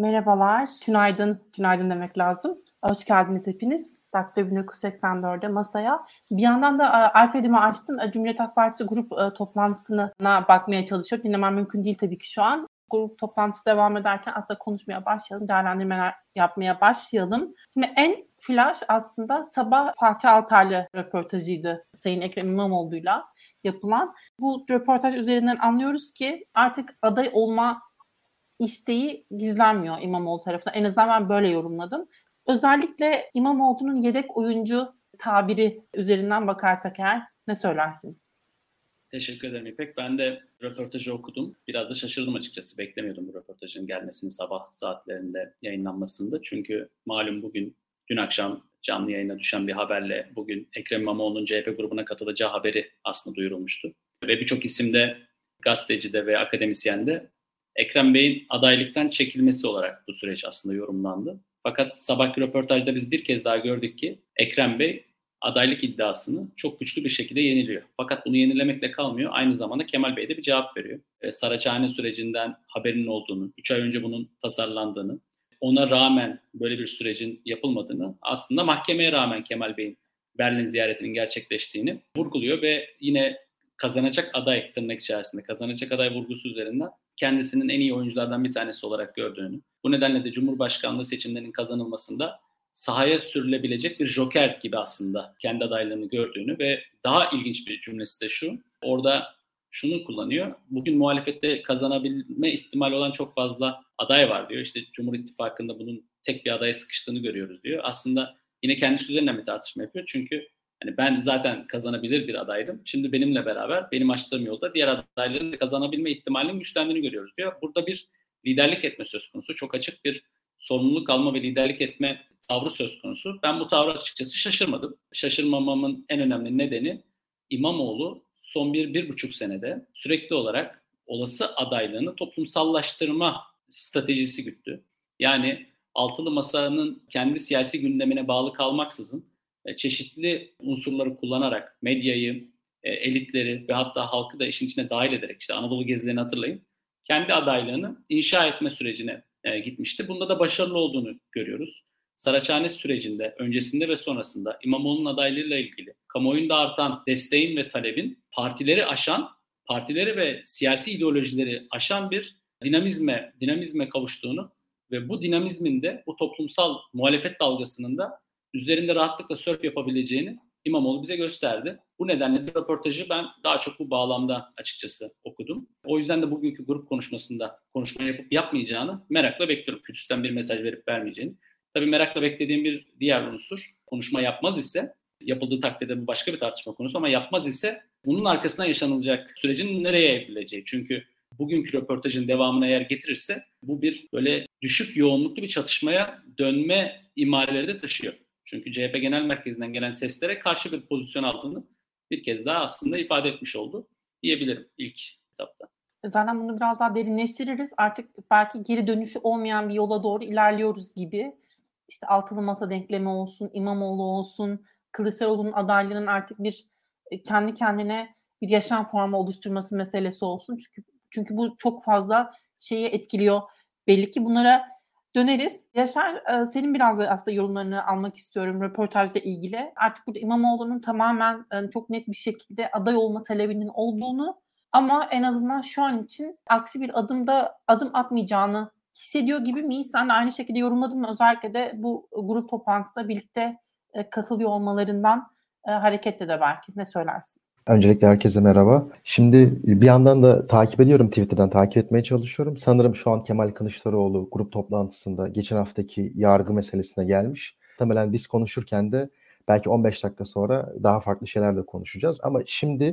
Merhabalar, günaydın, günaydın demek lazım. Hoş geldiniz hepiniz. Daktilo 1984'de masaya. Bir yandan da e, iPad'imi açtım. E, Cumhuriyet Halk Partisi grup e, toplantısına bakmaya çalışıyor. Dinlemem mümkün değil tabii ki şu an. Grup toplantısı devam ederken aslında konuşmaya başlayalım, değerlendirmeler yapmaya başlayalım. Şimdi en flash aslında sabah Fatih Altaylı röportajıydı Sayın Ekrem İmamoğlu'yla yapılan. Bu röportaj üzerinden anlıyoruz ki artık aday olma isteği gizlenmiyor İmamoğlu tarafından. En azından ben böyle yorumladım. Özellikle İmamoğlu'nun yedek oyuncu tabiri üzerinden bakarsak eğer ne söylersiniz? Teşekkür ederim İpek. Ben de röportajı okudum. Biraz da şaşırdım açıkçası. Beklemiyordum bu röportajın gelmesini sabah saatlerinde yayınlanmasında. Çünkü malum bugün, dün akşam canlı yayına düşen bir haberle bugün Ekrem İmamoğlu'nun CHP grubuna katılacağı haberi aslında duyurulmuştu. Ve birçok isimde, gazetecide ve akademisyende Ekrem Bey'in adaylıktan çekilmesi olarak bu süreç aslında yorumlandı. Fakat sabahki röportajda biz bir kez daha gördük ki Ekrem Bey adaylık iddiasını çok güçlü bir şekilde yeniliyor. Fakat bunu yenilemekle kalmıyor. Aynı zamanda Kemal Bey de bir cevap veriyor. E, Saraçhane sürecinden haberinin olduğunu, 3 ay önce bunun tasarlandığını, ona rağmen böyle bir sürecin yapılmadığını, aslında mahkemeye rağmen Kemal Bey'in Berlin ziyaretinin gerçekleştiğini vurguluyor ve yine kazanacak aday tırnak içerisinde kazanacak aday vurgusu üzerinden kendisinin en iyi oyunculardan bir tanesi olarak gördüğünü, bu nedenle de Cumhurbaşkanlığı seçimlerinin kazanılmasında sahaya sürülebilecek bir joker gibi aslında kendi adaylığını gördüğünü ve daha ilginç bir cümlesi de şu. Orada şunu kullanıyor. Bugün muhalefette kazanabilme ihtimali olan çok fazla aday var diyor. İşte Cumhur İttifakı'nda bunun tek bir adaya sıkıştığını görüyoruz diyor. Aslında yine kendisi üzerinden bir tartışma yapıyor. Çünkü hani ben zaten kazanabilir bir adaydım. Şimdi benimle beraber benim açtığım yolda diğer adayların da kazanabilme ihtimalinin güçlendiğini görüyoruz diyor. Burada bir liderlik etme söz konusu. Çok açık bir sorumluluk alma ve liderlik etme tavrı söz konusu. Ben bu tavrı açıkçası şaşırmadım. Şaşırmamamın en önemli nedeni İmamoğlu son bir, bir buçuk senede sürekli olarak olası adaylığını toplumsallaştırma stratejisi güttü. Yani altılı masanın kendi siyasi gündemine bağlı kalmaksızın çeşitli unsurları kullanarak medyayı, e, elitleri ve hatta halkı da işin içine dahil ederek işte Anadolu gezilerini hatırlayın. Kendi adaylığını inşa etme sürecine e, gitmişti. Bunda da başarılı olduğunu görüyoruz. Saraçhane sürecinde, öncesinde ve sonrasında İmamoğlu'nun adaylığıyla ilgili kamuoyunda artan desteğin ve talebin partileri aşan, partileri ve siyasi ideolojileri aşan bir dinamizme, dinamizme kavuştuğunu ve bu dinamizmin de bu toplumsal muhalefet dalgasının da üzerinde rahatlıkla sörf yapabileceğini İmamoğlu bize gösterdi. Bu nedenle de röportajı ben daha çok bu bağlamda açıkçası okudum. O yüzden de bugünkü grup konuşmasında konuşma yapıp yapmayacağını merakla bekliyorum. Küçüsten bir mesaj verip vermeyeceğini. Tabii merakla beklediğim bir diğer unsur konuşma yapmaz ise yapıldığı takdirde bu başka bir tartışma konusu ama yapmaz ise bunun arkasından yaşanılacak sürecin nereye evrileceği. Çünkü bugünkü röportajın devamına eğer getirirse bu bir böyle düşük yoğunluklu bir çatışmaya dönme imareleri de taşıyor. Çünkü CHP Genel Merkezi'nden gelen seslere karşı bir pozisyon aldığını bir kez daha aslında ifade etmiş oldu diyebilirim ilk etapta. Zaten bunu biraz daha derinleştiririz. Artık belki geri dönüşü olmayan bir yola doğru ilerliyoruz gibi. İşte altılı masa denklemi olsun, İmamoğlu olsun, Kılıçdaroğlu'nun adaylığının artık bir e, kendi kendine bir yaşam formu oluşturması meselesi olsun. Çünkü çünkü bu çok fazla şeyi etkiliyor. Belli ki bunlara döneriz. Yaşar senin biraz da aslında yorumlarını almak istiyorum röportajla ilgili. Artık burada İmamoğlu'nun tamamen çok net bir şekilde aday olma talebinin olduğunu ama en azından şu an için aksi bir adımda adım atmayacağını hissediyor gibi miyiz? Sen de aynı şekilde yorumladın mı? Özellikle de bu grup toplantısında birlikte katılıyor olmalarından hareketle de belki ne söylersin? Öncelikle herkese merhaba. Şimdi bir yandan da takip ediyorum Twitter'dan takip etmeye çalışıyorum. Sanırım şu an Kemal Kılıçdaroğlu grup toplantısında geçen haftaki yargı meselesine gelmiş. Muhtemelen biz konuşurken de belki 15 dakika sonra daha farklı şeyler de konuşacağız. Ama şimdi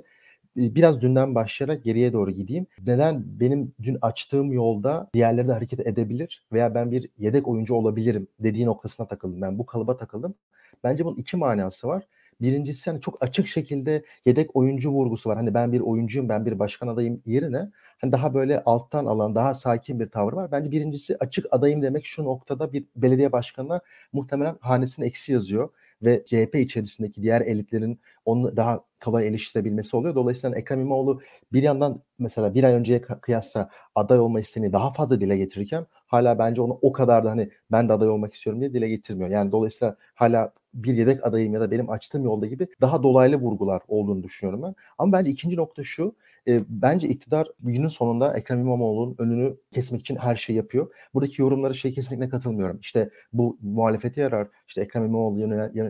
e, biraz dünden başlayarak geriye doğru gideyim. Neden benim dün açtığım yolda diğerleri de hareket edebilir veya ben bir yedek oyuncu olabilirim dediği noktasına takıldım. Ben bu kalıba takıldım. Bence bunun iki manası var. Birincisi hani çok açık şekilde yedek oyuncu vurgusu var. Hani ben bir oyuncuyum, ben bir başkan adayım yerine hani daha böyle alttan alan, daha sakin bir tavır var. Bence birincisi açık adayım demek şu noktada bir belediye başkanına muhtemelen hanesinin eksi yazıyor ve CHP içerisindeki diğer elitlerin onu daha kolay eleştirebilmesi oluyor. Dolayısıyla Ekrem İmamoğlu bir yandan mesela bir ay önceye kıyasla aday olma isteğini daha fazla dile getirirken hala bence onu o kadar da hani ben de aday olmak istiyorum diye dile getirmiyor. Yani dolayısıyla hala bir yedek adayım ya da benim açtığım yolda gibi daha dolaylı vurgular olduğunu düşünüyorum ben. Ama bence ikinci nokta şu. E, bence iktidar günün sonunda Ekrem İmamoğlu'nun önünü kesmek için her şeyi yapıyor. Buradaki yorumlara şey kesinlikle katılmıyorum. İşte bu muhalefete yarar. İşte Ekrem İmamoğlu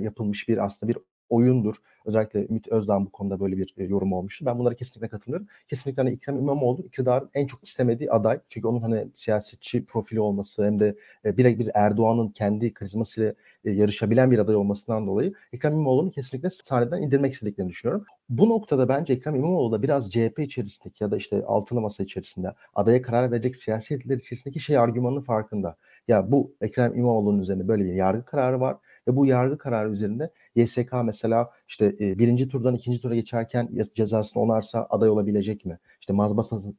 yapılmış bir aslında bir oyundur. Özellikle Ümit Özdağ bu konuda böyle bir e, yorum olmuştu. Ben bunlara kesinlikle katılıyorum. Kesinlikle hani İkrem İmamoğlu iktidarın en çok istemediği aday. Çünkü onun hani siyasetçi profili olması hem de e, bir Erdoğan'ın kendi karizmasıyla e, yarışabilen bir aday olmasından dolayı Ekrem İmamoğlu'nu kesinlikle sahneden indirmek istediklerini düşünüyorum. Bu noktada bence Ekrem İmamoğlu da biraz CHP içerisindeki ya da işte altılı masa içerisinde adaya karar verecek siyasi etkiler içerisindeki şey argümanının farkında. Ya bu Ekrem İmamoğlu'nun üzerinde böyle bir yargı kararı var ve bu yargı kararı üzerinde YSK mesela işte e, birinci turdan ikinci tura geçerken cezasını onarsa aday olabilecek mi? İşte mazbasını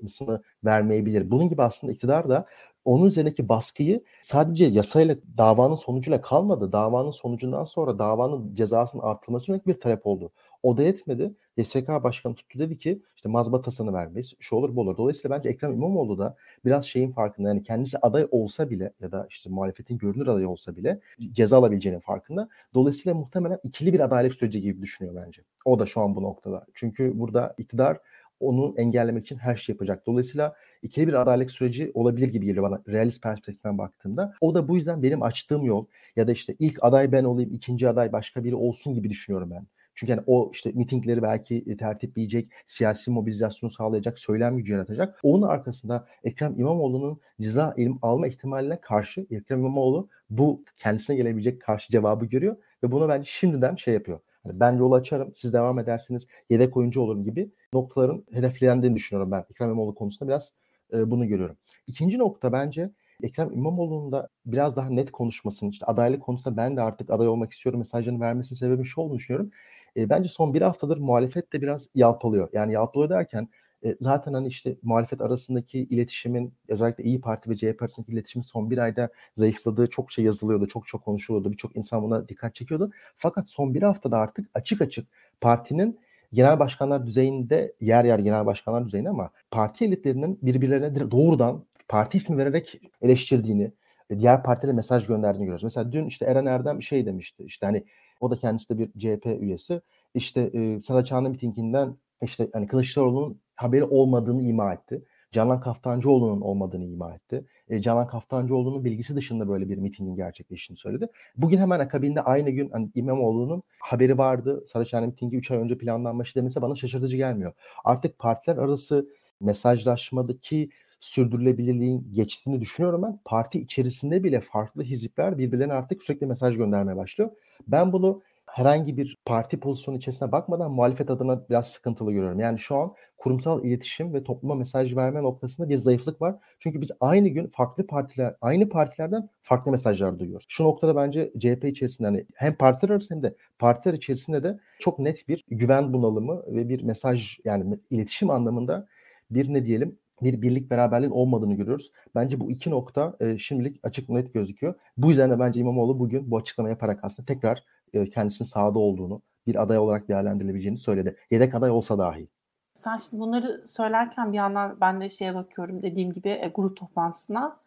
vermeyebilir. Bunun gibi aslında iktidar da onun üzerindeki baskıyı sadece yasayla davanın sonucuyla kalmadı. Davanın sonucundan sonra davanın cezasının artırılması yönelik bir talep oldu. O da yetmedi. YSK Başkanı tuttu dedi ki işte mazbatasını vermeyiz. Şu olur bu olur. Dolayısıyla bence Ekrem İmamoğlu da biraz şeyin farkında. Yani kendisi aday olsa bile ya da işte muhalefetin görünür adayı olsa bile ceza alabileceğinin farkında. Dolayısıyla muhtemelen ikili bir adaylık süreci gibi düşünüyor bence. O da şu an bu noktada. Çünkü burada iktidar onu engellemek için her şey yapacak. Dolayısıyla ikili bir adaylık süreci olabilir gibi geliyor bana realist perspektiften baktığımda. O da bu yüzden benim açtığım yol ya da işte ilk aday ben olayım, ikinci aday başka biri olsun gibi düşünüyorum ben. Çünkü yani o işte mitingleri belki e, tertipleyecek, siyasi mobilizasyonu sağlayacak, söylem gücü yaratacak. Onun arkasında Ekrem İmamoğlu'nun ceza ilim alma ihtimaline karşı Ekrem İmamoğlu bu kendisine gelebilecek karşı cevabı görüyor ve bunu bence şimdiden şey yapıyor. Yani ben yol açarım, siz devam edersiniz, yedek oyuncu olurum gibi noktaların hedeflendiğini düşünüyorum ben. Ekrem İmamoğlu konusunda biraz e, bunu görüyorum. İkinci nokta bence Ekrem İmamoğlu'nun da biraz daha net konuşmasını, işte adaylık konusunda ben de artık aday olmak istiyorum mesajını vermesinin sebebi şu olduğunu düşünüyorum. E, bence son bir haftadır muhalefet de biraz yalpalıyor. Yani yalpalıyor derken e, zaten hani işte muhalefet arasındaki iletişimin özellikle İyi Parti ve CHP arasındaki iletişimin son bir ayda zayıfladığı çok şey yazılıyordu, çok çok konuşuluyordu. Birçok insan buna dikkat çekiyordu. Fakat son bir haftada artık açık açık partinin genel başkanlar düzeyinde yer yer genel başkanlar düzeyinde ama parti elitlerinin birbirlerine doğrudan parti ismi vererek eleştirdiğini, diğer partilere mesaj gönderdiğini görüyoruz. Mesela dün işte Eren Erdem şey demişti. İşte hani o da kendisi de bir CHP üyesi. İşte e, Saraçhane mitinginden işte hani Kılıçdaroğlu'nun haberi olmadığını ima etti. Canan Kaftancıoğlu'nun olmadığını ima etti. E, Canan Kaftancıoğlu'nun bilgisi dışında böyle bir mitingin gerçekleştiğini söyledi. Bugün hemen akabinde aynı gün hani İmamoğlu'nun haberi vardı. Saraçhane mitingi 3 ay önce planlanmış demesi bana şaşırtıcı gelmiyor. Artık partiler arası mesajlaşmadaki sürdürülebilirliğin geçtiğini düşünüyorum ben. Parti içerisinde bile farklı hizipler birbirlerine artık sürekli mesaj göndermeye başlıyor. Ben bunu herhangi bir parti pozisyonu içerisine bakmadan muhalefet adına biraz sıkıntılı görüyorum. Yani şu an kurumsal iletişim ve topluma mesaj verme noktasında bir zayıflık var. Çünkü biz aynı gün farklı partiler, aynı partilerden farklı mesajlar duyuyoruz. Şu noktada bence CHP içerisinde hani hem partiler arasında hem de partiler içerisinde de çok net bir güven bunalımı ve bir mesaj yani iletişim anlamında bir ne diyelim bir birlik beraberliğin olmadığını görüyoruz. Bence bu iki nokta e, şimdilik açık net gözüküyor. Bu yüzden de bence İmamoğlu bugün bu açıklama yaparak aslında tekrar e, kendisinin sahada olduğunu, bir aday olarak değerlendirilebileceğini söyledi. Yedek aday olsa dahi. Sen şimdi bunları söylerken bir yandan ben de şeye bakıyorum dediğim gibi e, grup toplantısına.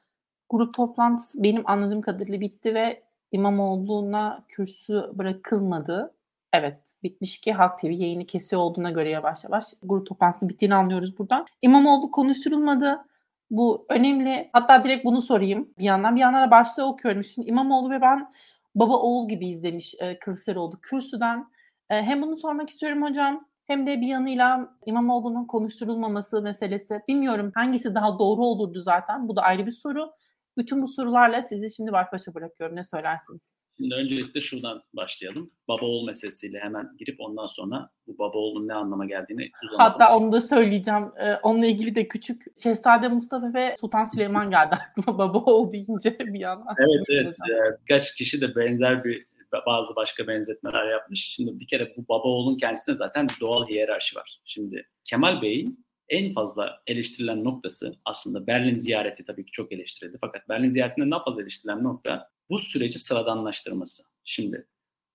Grup toplantısı benim anladığım kadarıyla bitti ve İmamoğlu'na kürsü bırakılmadı. Evet bitmiş ki Halk TV yayını kesiyor olduğuna göre yavaş yavaş grup toplantısı bittiğini anlıyoruz buradan. İmamoğlu konuşturulmadı. Bu önemli. Hatta direkt bunu sorayım bir yandan. Bir yandan da başlığı okuyorum. Şimdi İmamoğlu ve ben baba oğul gibi izlemiş e, Kılıçdaroğlu kürsüden. E, hem bunu sormak istiyorum hocam hem de bir yanıyla İmamoğlu'nun konuşturulmaması meselesi. Bilmiyorum hangisi daha doğru olurdu zaten. Bu da ayrı bir soru. Bütün bu sorularla sizi şimdi baş başa bırakıyorum. Ne söylersiniz? Şimdi öncelikle şuradan başlayalım. Baba oğul meselesiyle hemen girip ondan sonra bu baba oğlun ne anlama geldiğini Hatta onu da söyleyeceğim. Ee, onunla ilgili de küçük Şehzade Mustafa ve Sultan Süleyman geldi aklıma baba oğul deyince bir yandan. Evet evet. Ee, birkaç kişi de benzer bir bazı başka benzetmeler yapmış. Şimdi bir kere bu baba oğlun kendisine zaten doğal hiyerarşi var. Şimdi Kemal Bey'in en fazla eleştirilen noktası aslında Berlin ziyareti tabii ki çok eleştirildi. Fakat Berlin ziyaretinde daha fazla eleştirilen nokta bu süreci sıradanlaştırması. Şimdi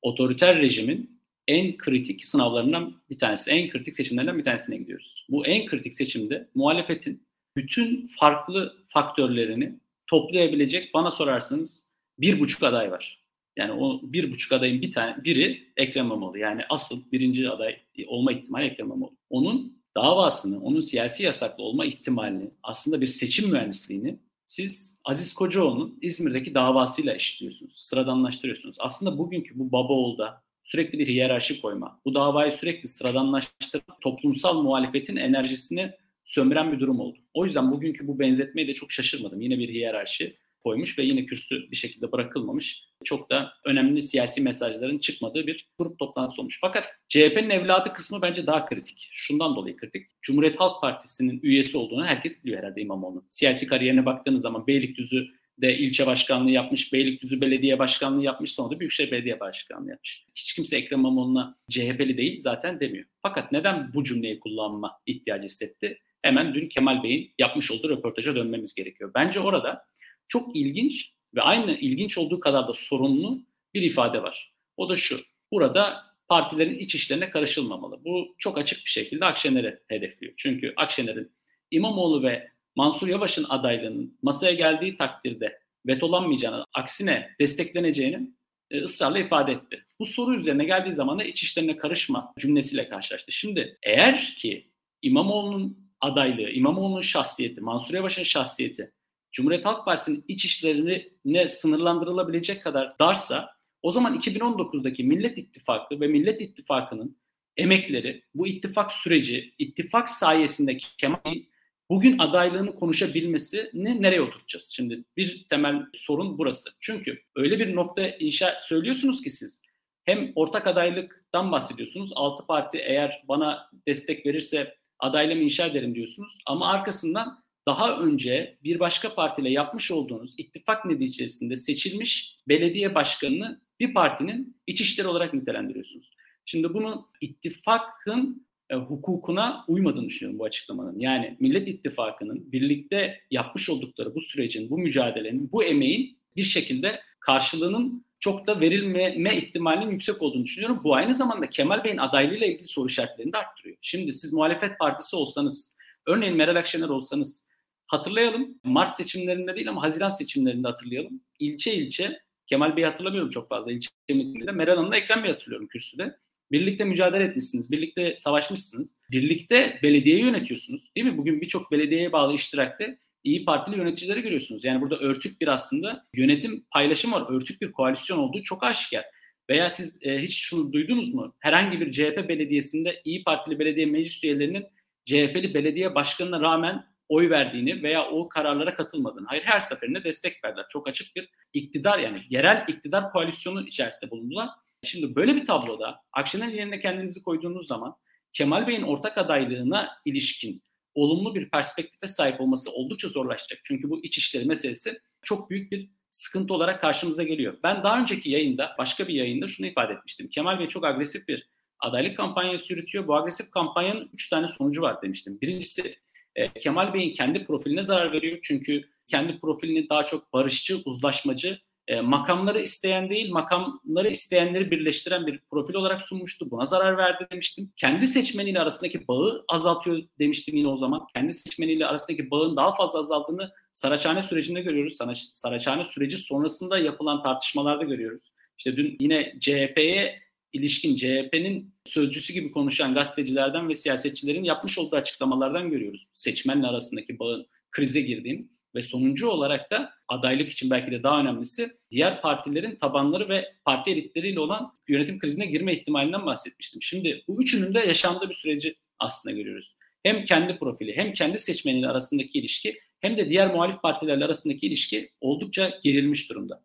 otoriter rejimin en kritik sınavlarından bir tanesi, en kritik seçimlerden bir tanesine gidiyoruz. Bu en kritik seçimde muhalefetin bütün farklı faktörlerini toplayabilecek bana sorarsanız bir buçuk aday var. Yani o bir buçuk adayın bir tane biri Ekrem İmamoğlu. Yani asıl birinci aday olma ihtimali Ekrem İmamoğlu. Onun davasını, onun siyasi yasaklı olma ihtimalini, aslında bir seçim mühendisliğini siz Aziz Kocaoğlu'nun İzmir'deki davasıyla eşitliyorsunuz, sıradanlaştırıyorsunuz. Aslında bugünkü bu Babaoğlu'da sürekli bir hiyerarşi koyma, bu davayı sürekli sıradanlaştırma, toplumsal muhalefetin enerjisini sömüren bir durum oldu. O yüzden bugünkü bu benzetmeye de çok şaşırmadım. Yine bir hiyerarşi koymuş ve yine kürsü bir şekilde bırakılmamış. Çok da önemli siyasi mesajların çıkmadığı bir grup toplantısı olmuş. Fakat CHP'nin evladı kısmı bence daha kritik. Şundan dolayı kritik. Cumhuriyet Halk Partisi'nin üyesi olduğunu herkes biliyor herhalde İmamoğlu'nun. Siyasi kariyerine baktığınız zaman Beylikdüzü de ilçe başkanlığı yapmış, Beylikdüzü belediye başkanlığı yapmış, sonra da Büyükşehir Belediye Başkanlığı yapmış. Hiç kimse Ekrem İmamoğlu'na CHP'li değil zaten demiyor. Fakat neden bu cümleyi kullanma ihtiyacı hissetti? Hemen dün Kemal Bey'in yapmış olduğu röportaja dönmemiz gerekiyor. Bence orada çok ilginç ve aynı ilginç olduğu kadar da sorunlu bir ifade var. O da şu. Burada partilerin iç işlerine karışılmamalı. Bu çok açık bir şekilde Akşener'i hedefliyor. Çünkü Akşener'in İmamoğlu ve Mansur Yavaş'ın adaylığının masaya geldiği takdirde vetolanmayacağını, aksine destekleneceğini e, ısrarla ifade etti. Bu soru üzerine geldiği zaman da iç işlerine karışma cümlesiyle karşılaştı. Şimdi eğer ki İmamoğlu'nun adaylığı, İmamoğlu'nun şahsiyeti, Mansur Yavaş'ın şahsiyeti Cumhuriyet Halk Partisi'nin iç işlerine sınırlandırılabilecek kadar darsa o zaman 2019'daki Millet İttifakı ve Millet İttifakı'nın emekleri, bu ittifak süreci, ittifak sayesinde Kemal'in bugün adaylığını konuşabilmesini nereye oturtacağız? Şimdi bir temel sorun burası. Çünkü öyle bir nokta inşa söylüyorsunuz ki siz hem ortak adaylıktan bahsediyorsunuz. Altı parti eğer bana destek verirse adaylığımı inşa ederim diyorsunuz. Ama arkasından daha önce bir başka partiyle yapmış olduğunuz ittifak neticesinde seçilmiş belediye başkanını bir partinin iç işleri olarak nitelendiriyorsunuz. Şimdi bunu ittifakın e, hukukuna uymadığını düşünüyorum bu açıklamanın. Yani Millet İttifakı'nın birlikte yapmış oldukları bu sürecin, bu mücadelenin, bu emeğin bir şekilde karşılığının çok da verilmeme ihtimalinin yüksek olduğunu düşünüyorum. Bu aynı zamanda Kemal Bey'in adaylığıyla ilgili soru işaretlerini de arttırıyor. Şimdi siz muhalefet partisi olsanız, örneğin Meral Akşener olsanız, hatırlayalım. Mart seçimlerinde değil ama Haziran seçimlerinde hatırlayalım. İlçe ilçe, Kemal Bey'i hatırlamıyorum çok fazla ilçe mitinginde. Meral Hanım'la Ekrem Bey'i hatırlıyorum kürsüde. Birlikte mücadele etmişsiniz, birlikte savaşmışsınız, birlikte belediyeyi yönetiyorsunuz. Değil mi? Bugün birçok belediyeye bağlı iştirakte İyi Partili yöneticileri görüyorsunuz. Yani burada örtük bir aslında yönetim paylaşım var. Örtük bir koalisyon olduğu çok aşikar. Veya siz e, hiç şunu duydunuz mu? Herhangi bir CHP belediyesinde İyi Partili belediye meclis üyelerinin CHP'li belediye başkanına rağmen oy verdiğini veya o kararlara katılmadığını. Hayır her seferinde destek verdiler. Çok açık bir iktidar yani yerel iktidar koalisyonu içerisinde bulundular. Şimdi böyle bir tabloda Akşener yerine kendinizi koyduğunuz zaman Kemal Bey'in ortak adaylığına ilişkin olumlu bir perspektife sahip olması oldukça zorlaşacak. Çünkü bu iç işleri meselesi çok büyük bir sıkıntı olarak karşımıza geliyor. Ben daha önceki yayında, başka bir yayında şunu ifade etmiştim. Kemal Bey çok agresif bir adaylık kampanyası yürütüyor. Bu agresif kampanyanın üç tane sonucu var demiştim. Birincisi e, Kemal Bey'in kendi profiline zarar veriyor. Çünkü kendi profilini daha çok barışçı, uzlaşmacı, e, makamları isteyen değil, makamları isteyenleri birleştiren bir profil olarak sunmuştu. Buna zarar verdi demiştim. Kendi seçmeniyle arasındaki bağı azaltıyor demiştim yine o zaman. Kendi seçmeniyle arasındaki bağın daha fazla azaldığını Saraçhane sürecinde görüyoruz. Saraçhane süreci sonrasında yapılan tartışmalarda görüyoruz. İşte dün yine CHP'ye ilişkin CHP'nin sözcüsü gibi konuşan gazetecilerden ve siyasetçilerin yapmış olduğu açıklamalardan görüyoruz. Seçmenle arasındaki bağın krize girdiğini ve sonuncu olarak da adaylık için belki de daha önemlisi diğer partilerin tabanları ve parti elitleriyle olan yönetim krizine girme ihtimalinden bahsetmiştim. Şimdi bu üçünün de yaşandığı bir süreci aslında görüyoruz. Hem kendi profili hem kendi seçmeniyle arasındaki ilişki hem de diğer muhalif partilerle arasındaki ilişki oldukça gerilmiş durumda.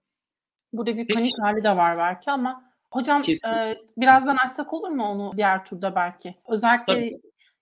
Burada bir panik Peki. hali de var belki ama Hocam e, birazdan açsak olur mu onu diğer turda belki? Özellikle Tabii.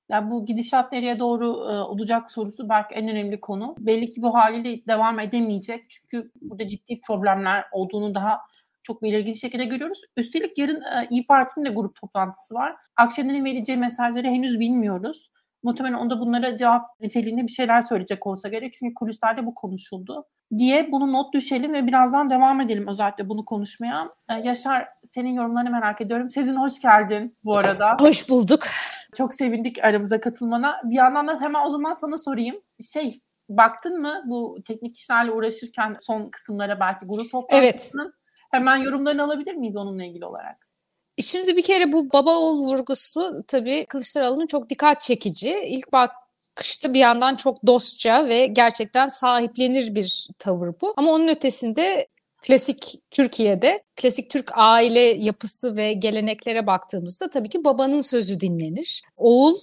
ya bu gidişat nereye doğru e, olacak sorusu belki en önemli konu. Belli ki bu haliyle devam edemeyecek. Çünkü burada ciddi problemler olduğunu daha çok belirgin şekilde görüyoruz. Üstelik yarın e, İyi Parti'nin de grup toplantısı var. Akşener'in vereceği mesajları henüz bilmiyoruz. Muhtemelen onda bunlara cevap niteliğinde bir şeyler söyleyecek olsa gerek. Çünkü kulislerde bu konuşuldu. Diye bunu not düşelim ve birazdan devam edelim özellikle bunu konuşmaya. Ee, Yaşar senin yorumlarını merak ediyorum. Sizin hoş geldin bu arada. Hoş bulduk. Çok sevindik aramıza katılmana. Bir yandan da hemen o zaman sana sorayım. Şey baktın mı bu teknik işlerle uğraşırken son kısımlara belki grup toplantısının? Evet. Hemen yorumlarını alabilir miyiz onunla ilgili olarak? Şimdi bir kere bu baba oğul vurgusu tabii Kılıçdaroğlu'nun çok dikkat çekici. İlk bak bakışta bir yandan çok dostça ve gerçekten sahiplenir bir tavır bu. Ama onun ötesinde klasik Türkiye'de klasik Türk aile yapısı ve geleneklere baktığımızda tabii ki babanın sözü dinlenir. Oğul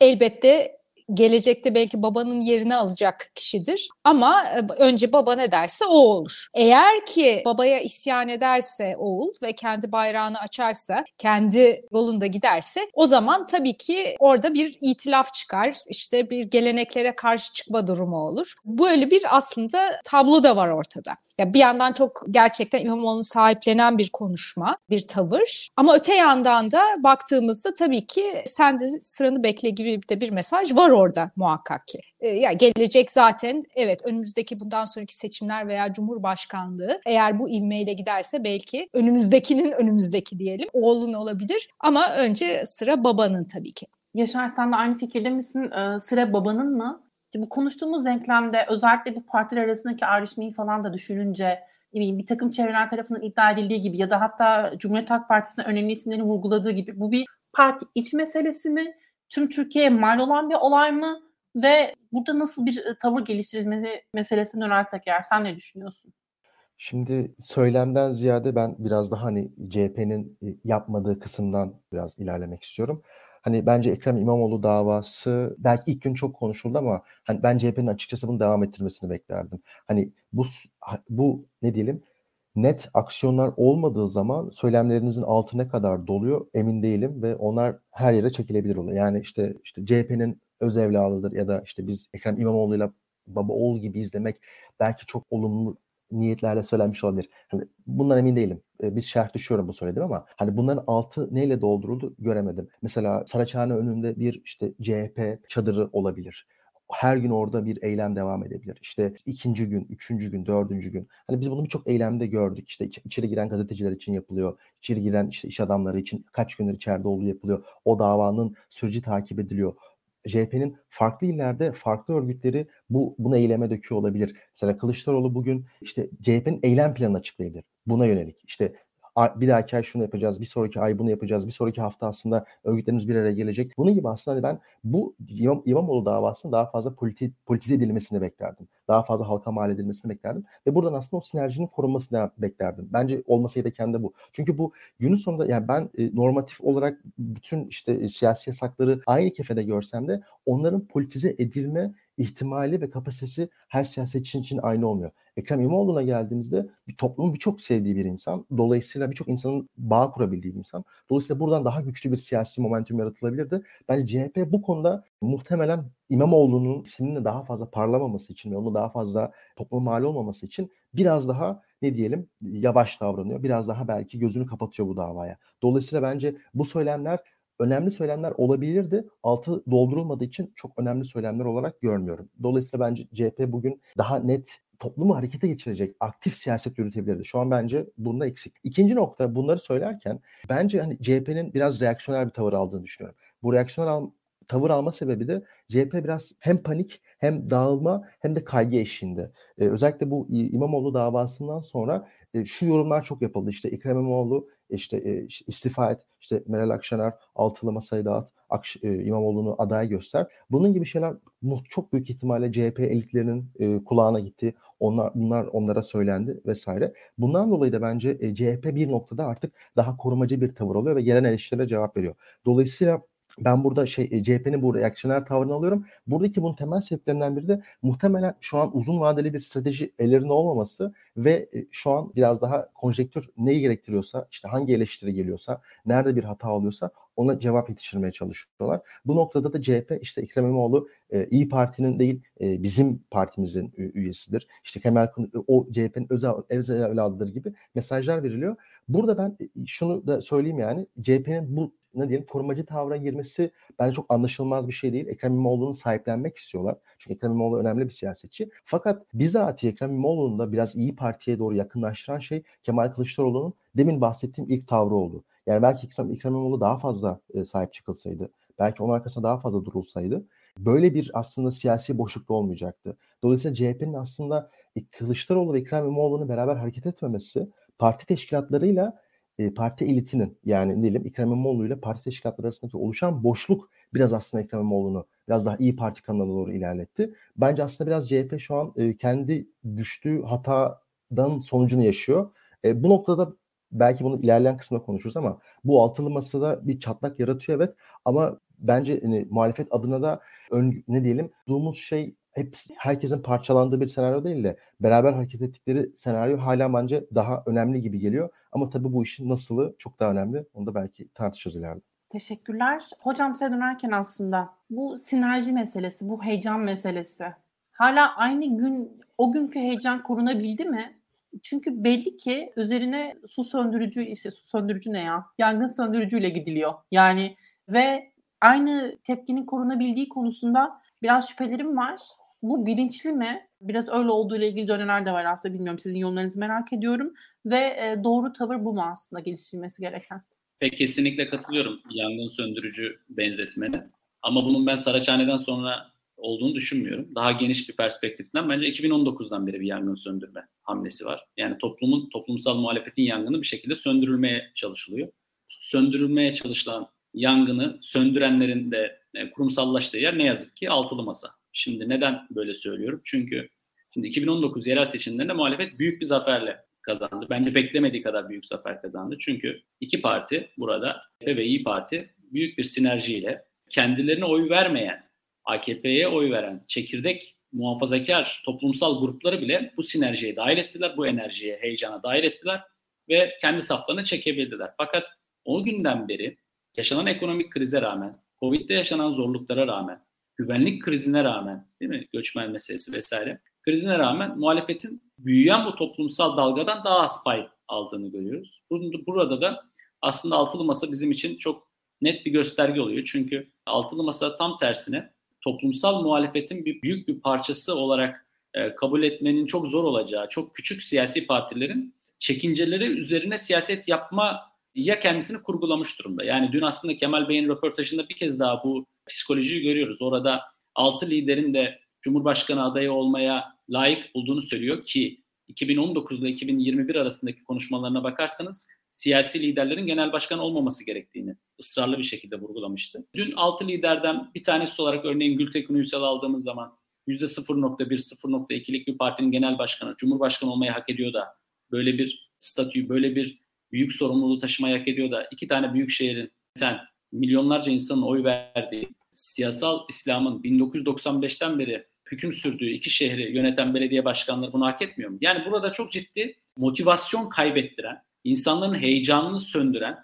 elbette gelecekte belki babanın yerini alacak kişidir. Ama e, önce baba ne derse o olur. Eğer ki babaya isyan ederse oğul ve kendi bayrağını açarsa, kendi yolunda giderse o zaman tabii ki orada bir itilaf çıkar. İşte bir geleneklere karşı çıkma durumu olur. Böyle bir aslında tablo da var ortada. Ya bir yandan çok gerçekten İmamoğlu'nu sahiplenen bir konuşma, bir tavır. Ama öte yandan da baktığımızda tabii ki sen de sıranı bekle gibi de bir mesaj var orada muhakkak ki. Ee, ya gelecek zaten evet önümüzdeki bundan sonraki seçimler veya Cumhurbaşkanlığı eğer bu ivmeyle giderse belki önümüzdekinin önümüzdeki diyelim oğlun olabilir. Ama önce sıra babanın tabii ki. Yaşar sen de aynı fikirde misin? Ee, sıra babanın mı? Bu konuştuğumuz denklemde özellikle bu partiler arasındaki ayrışmayı falan da düşününce bir takım çevreler tarafından iddia edildiği gibi ya da hatta Cumhuriyet Halk Partisi'nin önemli isimlerini vurguladığı gibi bu bir parti iç meselesi mi? Tüm Türkiye'ye mal olan bir olay mı? Ve burada nasıl bir tavır geliştirilmesi meselesine dönersek eğer sen ne düşünüyorsun? Şimdi söylemden ziyade ben biraz daha hani CHP'nin yapmadığı kısımdan biraz ilerlemek istiyorum. Hani bence Ekrem İmamoğlu davası belki ilk gün çok konuşuldu ama hani ben CHP'nin açıkçası bunu devam ettirmesini beklerdim. Hani bu bu ne diyelim net aksiyonlar olmadığı zaman söylemlerinizin altı ne kadar doluyor emin değilim ve onlar her yere çekilebilir oluyor. Yani işte işte CHP'nin öz evladıdır ya da işte biz Ekrem İmamoğlu'yla baba oğul gibi izlemek belki çok olumlu niyetlerle söylenmiş olabilir. Hani bundan emin değilim. E, biz şerh düşüyorum bu söyledim ama hani bunların altı neyle dolduruldu göremedim. Mesela Saraçhane önünde bir işte CHP çadırı olabilir her gün orada bir eylem devam edebilir. İşte ikinci gün, üçüncü gün, dördüncü gün. Hani biz bunu birçok eylemde gördük. İşte içeri giren gazeteciler için yapılıyor. İçeri giren işte iş adamları için kaç gündür içeride olduğu yapılıyor. O davanın süreci takip ediliyor. CHP'nin farklı illerde farklı örgütleri bu bunu eyleme döküyor olabilir. Mesela Kılıçdaroğlu bugün işte CHP'nin eylem planını açıklayabilir. Buna yönelik. İşte bir dahaki ay şunu yapacağız, bir sonraki ay bunu yapacağız, bir sonraki hafta aslında örgütlerimiz bir araya gelecek. Bunun gibi aslında hani ben bu İmam, İmamoğlu davasının daha fazla politi, politize edilmesini beklerdim. Daha fazla halka mal edilmesini beklerdim. Ve buradan aslında o sinerjinin korunmasını beklerdim. Bence olması gereken de bu. Çünkü bu günün sonunda yani ben e, normatif olarak bütün işte e, siyasi yasakları aynı kefede görsem de onların politize edilme ihtimali ve kapasitesi her siyasetçi için aynı olmuyor. Ekrem İmamoğlu'na geldiğimizde bir toplumun birçok sevdiği bir insan. Dolayısıyla birçok insanın bağ kurabildiği bir insan. Dolayısıyla buradan daha güçlü bir siyasi momentum yaratılabilirdi. Bence CHP bu konuda muhtemelen İmamoğlu'nun isminin daha fazla parlamaması için ve onu daha fazla topluma mal olmaması için biraz daha ne diyelim yavaş davranıyor. Biraz daha belki gözünü kapatıyor bu davaya. Dolayısıyla bence bu söylemler önemli söylemler olabilirdi. Altı doldurulmadığı için çok önemli söylemler olarak görmüyorum. Dolayısıyla bence CHP bugün daha net toplumu harekete geçirecek aktif siyaset yürütebilirdi. Şu an bence bunda eksik. İkinci nokta bunları söylerken bence hani CHP'nin biraz reaksiyoner bir tavır aldığını düşünüyorum. Bu reaksiyoner al, tavır alma sebebi de CHP biraz hem panik hem dağılma hem de kaygı eşiğinde. Ee, özellikle bu İmamoğlu davasından sonra e, şu yorumlar çok yapıldı. İşte Ekrem İmamoğlu işte e, istifa et, işte Meral Akşener altılı masayı dağıt, Akş, e, İmamoğlu'nu aday göster. Bunun gibi şeyler çok büyük ihtimalle CHP elitlerinin e, kulağına gitti. Onlar bunlar onlara söylendi vesaire. Bundan dolayı da bence CHP bir noktada artık daha korumacı bir tavır alıyor ve gelen eleştirilere cevap veriyor. Dolayısıyla ben burada şey e, CHP'nin bu reaksiyoner tavrını alıyorum. Buradaki bunun temel sebeplerinden biri de muhtemelen şu an uzun vadeli bir strateji ellerinde olmaması ve e, şu an biraz daha konjektür neyi gerektiriyorsa işte hangi eleştiri geliyorsa nerede bir hata oluyorsa ona cevap yetiştirmeye çalışıyorlar. Bu noktada da CHP işte Ekrem İmamoğlu e, İyi Parti'nin değil e, bizim partimizin üyesidir. İşte Kemal o CHP'nin özel, özel evladıdır gibi mesajlar veriliyor. Burada ben e, şunu da söyleyeyim yani CHP'nin bu ne diyelim korumacı tavra girmesi bence çok anlaşılmaz bir şey değil. Ekrem İmamoğlu'nu sahiplenmek istiyorlar. Çünkü Ekrem İmamoğlu önemli bir siyasetçi. Fakat bizatihi Ekrem İmamoğlu'nu da biraz iyi Parti'ye doğru yakınlaştıran şey Kemal Kılıçdaroğlu'nun demin bahsettiğim ilk tavrı oldu. Yani belki Ekrem, Ekrem İmamoğlu daha fazla e, sahip çıkılsaydı, belki onun arkasında daha fazla durulsaydı böyle bir aslında siyasi boşlukta olmayacaktı. Dolayısıyla CHP'nin aslında e, Kılıçdaroğlu ve Ekrem İmamoğlu'nun beraber hareket etmemesi parti teşkilatlarıyla e, parti elitinin yani diyelim Ekrem İmamoğlu ile parti teşkilatları arasındaki oluşan boşluk biraz aslında Ekrem İmamoğlu'nu biraz daha iyi parti kanalına doğru ilerletti. Bence aslında biraz CHP şu an e, kendi düştüğü hatadan sonucunu yaşıyor. E, bu noktada belki bunu ilerleyen kısımda konuşuruz ama bu altılı masada bir çatlak yaratıyor evet ama bence hani, muhalefet adına da ön, ne diyelimduğumuz şey hepsi herkesin parçalandığı bir senaryo değil de beraber hareket ettikleri senaryo hala bence daha önemli gibi geliyor. Ama tabii bu işin nasılı çok daha önemli. Onu da belki tartışırız ileride. Teşekkürler. Hocam size dönerken aslında bu sinerji meselesi, bu heyecan meselesi hala aynı gün o günkü heyecan korunabildi mi? Çünkü belli ki üzerine su söndürücü işte su söndürücü ne ya? Yangın söndürücüyle gidiliyor. Yani ve aynı tepkinin korunabildiği konusunda biraz şüphelerim var. Bu bilinçli mi? Biraz öyle olduğu ile ilgili dönemler de var aslında bilmiyorum. Sizin yorumlarınızı merak ediyorum. Ve e, doğru tavır bu mu aslında geliştirilmesi gereken? Pek kesinlikle katılıyorum yangın söndürücü benzetmene. Ama bunun ben Saraçhane'den sonra olduğunu düşünmüyorum. Daha geniş bir perspektiften bence 2019'dan beri bir yangın söndürme hamlesi var. Yani toplumun, toplumsal muhalefetin yangını bir şekilde söndürülmeye çalışılıyor. Söndürülmeye çalışılan yangını söndürenlerin de e, kurumsallaştığı yer ne yazık ki altılı masa. Şimdi neden böyle söylüyorum? Çünkü şimdi 2019 yerel seçimlerinde muhalefet büyük bir zaferle kazandı. Bence beklemediği kadar büyük zafer kazandı. Çünkü iki parti burada ve İyi Parti büyük bir sinerjiyle kendilerine oy vermeyen, AKP'ye oy veren çekirdek muhafazakar toplumsal grupları bile bu sinerjiye dahil ettiler, bu enerjiye, heyecana dahil ettiler ve kendi saflarına çekebildiler. Fakat o günden beri yaşanan ekonomik krize rağmen, Covid'de yaşanan zorluklara rağmen, güvenlik krizine rağmen, değil mi? Göçmen meselesi vesaire. Krizine rağmen muhalefetin büyüyen bu toplumsal dalgadan daha az pay aldığını görüyoruz. Burada da aslında altılı masa bizim için çok net bir gösterge oluyor. Çünkü altılı masa tam tersine toplumsal muhalefetin bir büyük bir parçası olarak e, kabul etmenin çok zor olacağı, çok küçük siyasi partilerin çekinceleri üzerine siyaset yapma ya kendisini kurgulamış durumda. Yani dün aslında Kemal Bey'in röportajında bir kez daha bu psikolojiyi görüyoruz. Orada altı liderin de Cumhurbaşkanı adayı olmaya layık olduğunu söylüyor ki 2019 ile 2021 arasındaki konuşmalarına bakarsanız siyasi liderlerin genel başkan olmaması gerektiğini ısrarlı bir şekilde vurgulamıştı. Dün altı liderden bir tanesi olarak örneğin Gültekin Uysal aldığımız zaman %0.1, 0.2'lik bir partinin genel başkanı, cumhurbaşkanı olmayı hak ediyor da böyle bir statüyü, böyle bir büyük sorumluluğu taşımayı hak ediyor da iki tane büyük şehrin milyonlarca insanın oy verdiği, siyasal İslam'ın 1995'ten beri hüküm sürdüğü iki şehri yöneten belediye başkanları bunu hak etmiyor mu? Yani burada çok ciddi motivasyon kaybettiren, insanların heyecanını söndüren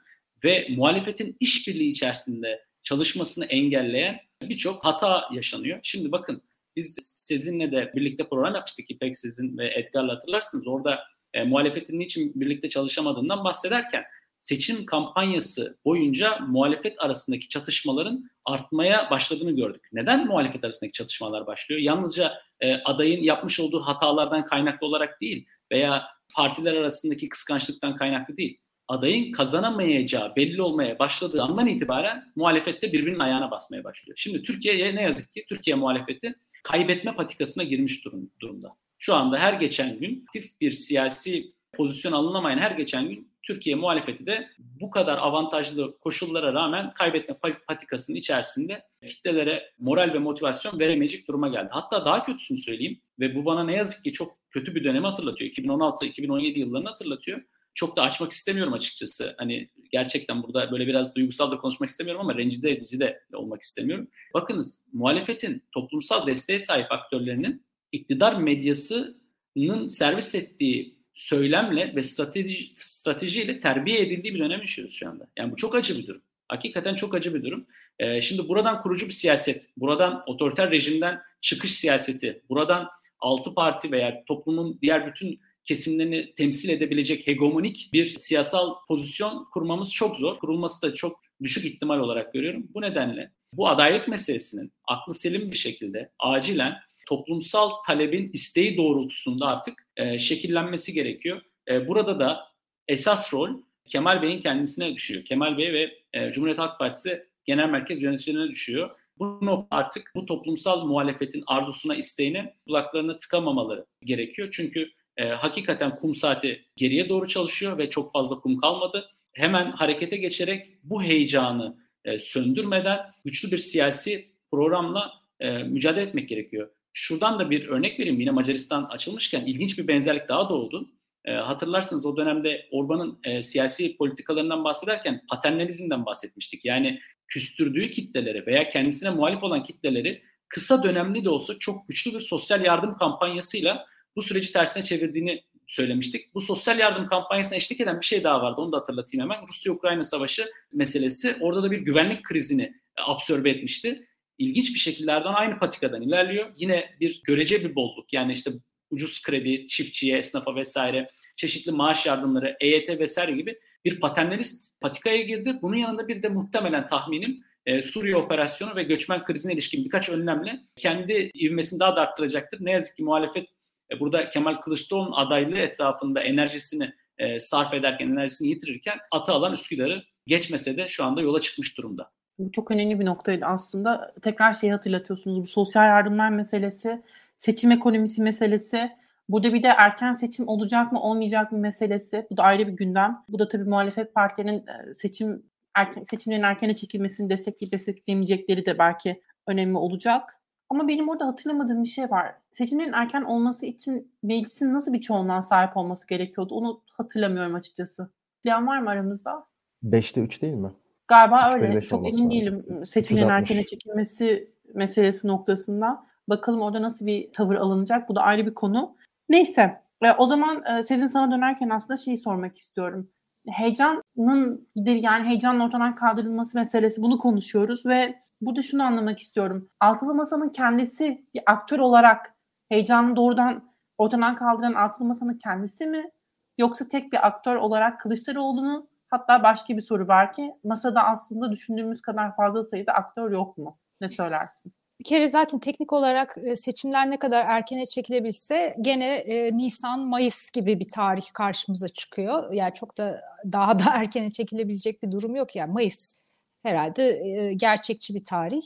ve muhalefetin işbirliği içerisinde çalışmasını engelleyen birçok hata yaşanıyor. Şimdi bakın biz sizinle de birlikte program yapmıştık İpek sizin ve Edgar'la hatırlarsınız. Orada e, muhalefetin niçin birlikte çalışamadığından bahsederken seçim kampanyası boyunca muhalefet arasındaki çatışmaların artmaya başladığını gördük. Neden muhalefet arasındaki çatışmalar başlıyor? Yalnızca e, adayın yapmış olduğu hatalardan kaynaklı olarak değil veya partiler arasındaki kıskançlıktan kaynaklı değil. Adayın kazanamayacağı belli olmaya başladığı andan itibaren muhalefette birbirinin ayağına basmaya başlıyor. Şimdi Türkiye'ye ne yazık ki Türkiye muhalefeti kaybetme patikasına girmiş durum, durumda. Şu anda her geçen gün aktif bir siyasi pozisyon alınamayan her geçen gün Türkiye muhalefeti de bu kadar avantajlı koşullara rağmen kaybetme patikasının içerisinde kitlelere moral ve motivasyon veremeyecek duruma geldi. Hatta daha kötüsünü söyleyeyim ve bu bana ne yazık ki çok kötü bir dönemi hatırlatıyor. 2016-2017 yıllarını hatırlatıyor. Çok da açmak istemiyorum açıkçası. Hani gerçekten burada böyle biraz duygusal da konuşmak istemiyorum ama rencide edici de olmak istemiyorum. Bakınız muhalefetin toplumsal desteğe sahip aktörlerinin iktidar medyasının servis ettiği söylemle ve strateji stratejiyle terbiye edildiği bir dönem yaşıyoruz şu anda. Yani bu çok acı bir durum. Hakikaten çok acı bir durum. E, şimdi buradan kurucu bir siyaset, buradan otoriter rejimden çıkış siyaseti, buradan altı parti veya toplumun diğer bütün kesimlerini temsil edebilecek hegemonik bir siyasal pozisyon kurmamız çok zor. Kurulması da çok düşük ihtimal olarak görüyorum. Bu nedenle bu adaylık meselesinin aklı selim bir şekilde acilen toplumsal talebin isteği doğrultusunda artık e, şekillenmesi gerekiyor. E, burada da esas rol Kemal Bey'in kendisine düşüyor. Kemal Bey ve e, Cumhuriyet Halk Partisi Genel Merkez yöneticilerine düşüyor. Bu artık bu toplumsal muhalefetin arzusuna, isteğine kulaklarını tıkamamaları gerekiyor. Çünkü e, hakikaten kum saati geriye doğru çalışıyor ve çok fazla kum kalmadı. Hemen harekete geçerek bu heyecanı e, söndürmeden güçlü bir siyasi programla e, mücadele etmek gerekiyor. Şuradan da bir örnek vereyim. Yine Macaristan açılmışken ilginç bir benzerlik daha doğdu. E, hatırlarsınız o dönemde Orban'ın e, siyasi politikalarından bahsederken paternalizmden bahsetmiştik. Yani küstürdüğü kitleleri veya kendisine muhalif olan kitleleri kısa dönemli de olsa çok güçlü bir sosyal yardım kampanyasıyla bu süreci tersine çevirdiğini söylemiştik. Bu sosyal yardım kampanyasına eşlik eden bir şey daha vardı. Onu da hatırlatayım hemen. Rusya-Ukrayna savaşı meselesi. Orada da bir güvenlik krizini e, absorbe etmişti. İlginç bir şekilde Erdoğan aynı patikadan ilerliyor. Yine bir görece bir bolluk. Yani işte ucuz kredi, çiftçiye, esnafa vesaire, çeşitli maaş yardımları, EYT vesaire gibi bir paternalist patikaya girdi. Bunun yanında bir de muhtemelen tahminim e, Suriye operasyonu ve göçmen krizine ilişkin birkaç önlemle kendi ivmesini daha da arttıracaktır. Ne yazık ki muhalefet e, burada Kemal Kılıçdaroğlu'nun adaylığı etrafında enerjisini e, sarf ederken, enerjisini yitirirken atı alan Üsküdar'ı geçmese de şu anda yola çıkmış durumda. Bu çok önemli bir noktaydı aslında. Tekrar şeyi hatırlatıyorsunuz. Bu sosyal yardımlar meselesi, seçim ekonomisi meselesi, Burada bir de erken seçim olacak mı olmayacak mı meselesi. Bu da ayrı bir gündem. Bu da tabii muhalefet partilerinin e, seçim erken, seçimlerin erkene çekilmesini destekleyip destekleyemeyecekleri de belki önemli olacak. Ama benim orada hatırlamadığım bir şey var. Seçimlerin erken olması için meclisin nasıl bir çoğunluğa sahip olması gerekiyordu? Onu hatırlamıyorum açıkçası. Plan var mı aramızda? 5'te 3 değil mi? Galiba öyle. Çok emin değilim seçimlerin erkene çekilmesi meselesi noktasında. Bakalım orada nasıl bir tavır alınacak. Bu da ayrı bir konu. Neyse. E, o zaman e, sizin sana dönerken aslında şeyi sormak istiyorum. Heyecanın yani heyecanın ortadan kaldırılması meselesi bunu konuşuyoruz ve burada şunu anlamak istiyorum. Altılı Masa'nın kendisi bir aktör olarak heyecanı doğrudan ortadan kaldıran Altılı Masa'nın kendisi mi? Yoksa tek bir aktör olarak Kılıçdaroğlu'nu hatta başka bir soru var ki masada aslında düşündüğümüz kadar fazla sayıda aktör yok mu? Ne söylersin? Bir kere zaten teknik olarak seçimler ne kadar erkene çekilebilse gene e, Nisan, Mayıs gibi bir tarih karşımıza çıkıyor. Yani çok da daha da erkene çekilebilecek bir durum yok. Yani Mayıs herhalde e, gerçekçi bir tarih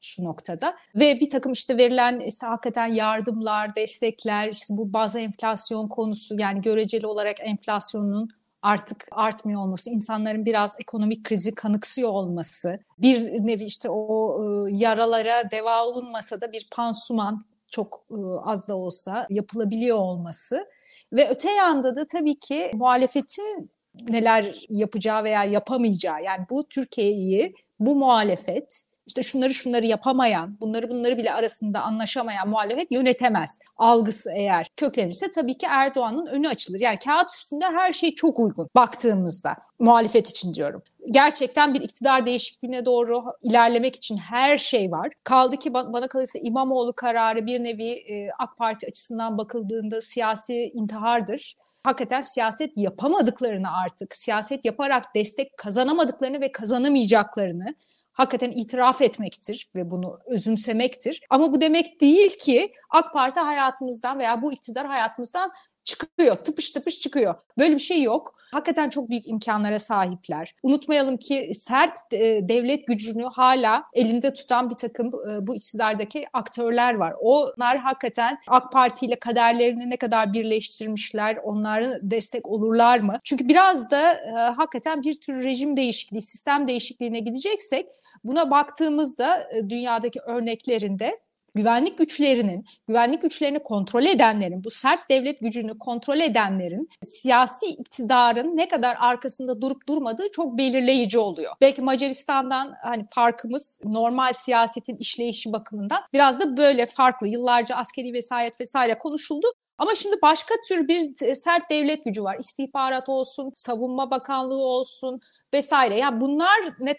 şu noktada ve bir takım işte verilen işte hakikaten yardımlar, destekler, işte bu bazı enflasyon konusu yani göreceli olarak enflasyonun artık artmıyor olması, insanların biraz ekonomik krizi kanıksıyor olması, bir nevi işte o e, yaralara deva olunmasa da bir pansuman çok e, az da olsa yapılabiliyor olması ve öte yanda da tabii ki muhalefetin neler yapacağı veya yapamayacağı yani bu Türkiye'yi bu muhalefet işte şunları şunları yapamayan, bunları bunları bile arasında anlaşamayan muhalefet yönetemez. Algısı eğer köklenirse tabii ki Erdoğan'ın önü açılır. Yani kağıt üstünde her şey çok uygun baktığımızda muhalefet için diyorum. Gerçekten bir iktidar değişikliğine doğru ilerlemek için her şey var. Kaldı ki bana kalırsa İmamoğlu kararı bir nevi e, AK Parti açısından bakıldığında siyasi intihardır hakikaten siyaset yapamadıklarını artık, siyaset yaparak destek kazanamadıklarını ve kazanamayacaklarını hakikaten itiraf etmektir ve bunu özümsemektir. Ama bu demek değil ki AK Parti hayatımızdan veya bu iktidar hayatımızdan çıkıyor. Tıpış tıpış çıkıyor. Böyle bir şey yok. Hakikaten çok büyük imkanlara sahipler. Unutmayalım ki sert e, devlet gücünü hala elinde tutan bir takım e, bu iktidardaki aktörler var. Onlar hakikaten AK Parti ile kaderlerini ne kadar birleştirmişler, onların destek olurlar mı? Çünkü biraz da e, hakikaten bir tür rejim değişikliği, sistem değişikliğine gideceksek buna baktığımızda e, dünyadaki örneklerinde güvenlik güçlerinin, güvenlik güçlerini kontrol edenlerin, bu sert devlet gücünü kontrol edenlerin siyasi iktidarın ne kadar arkasında durup durmadığı çok belirleyici oluyor. Belki Macaristan'dan hani farkımız normal siyasetin işleyişi bakımından biraz da böyle farklı. Yıllarca askeri vesayet vesaire konuşuldu ama şimdi başka tür bir sert devlet gücü var. İstihbarat olsun, savunma bakanlığı olsun, vesaire. Yani bunlar ne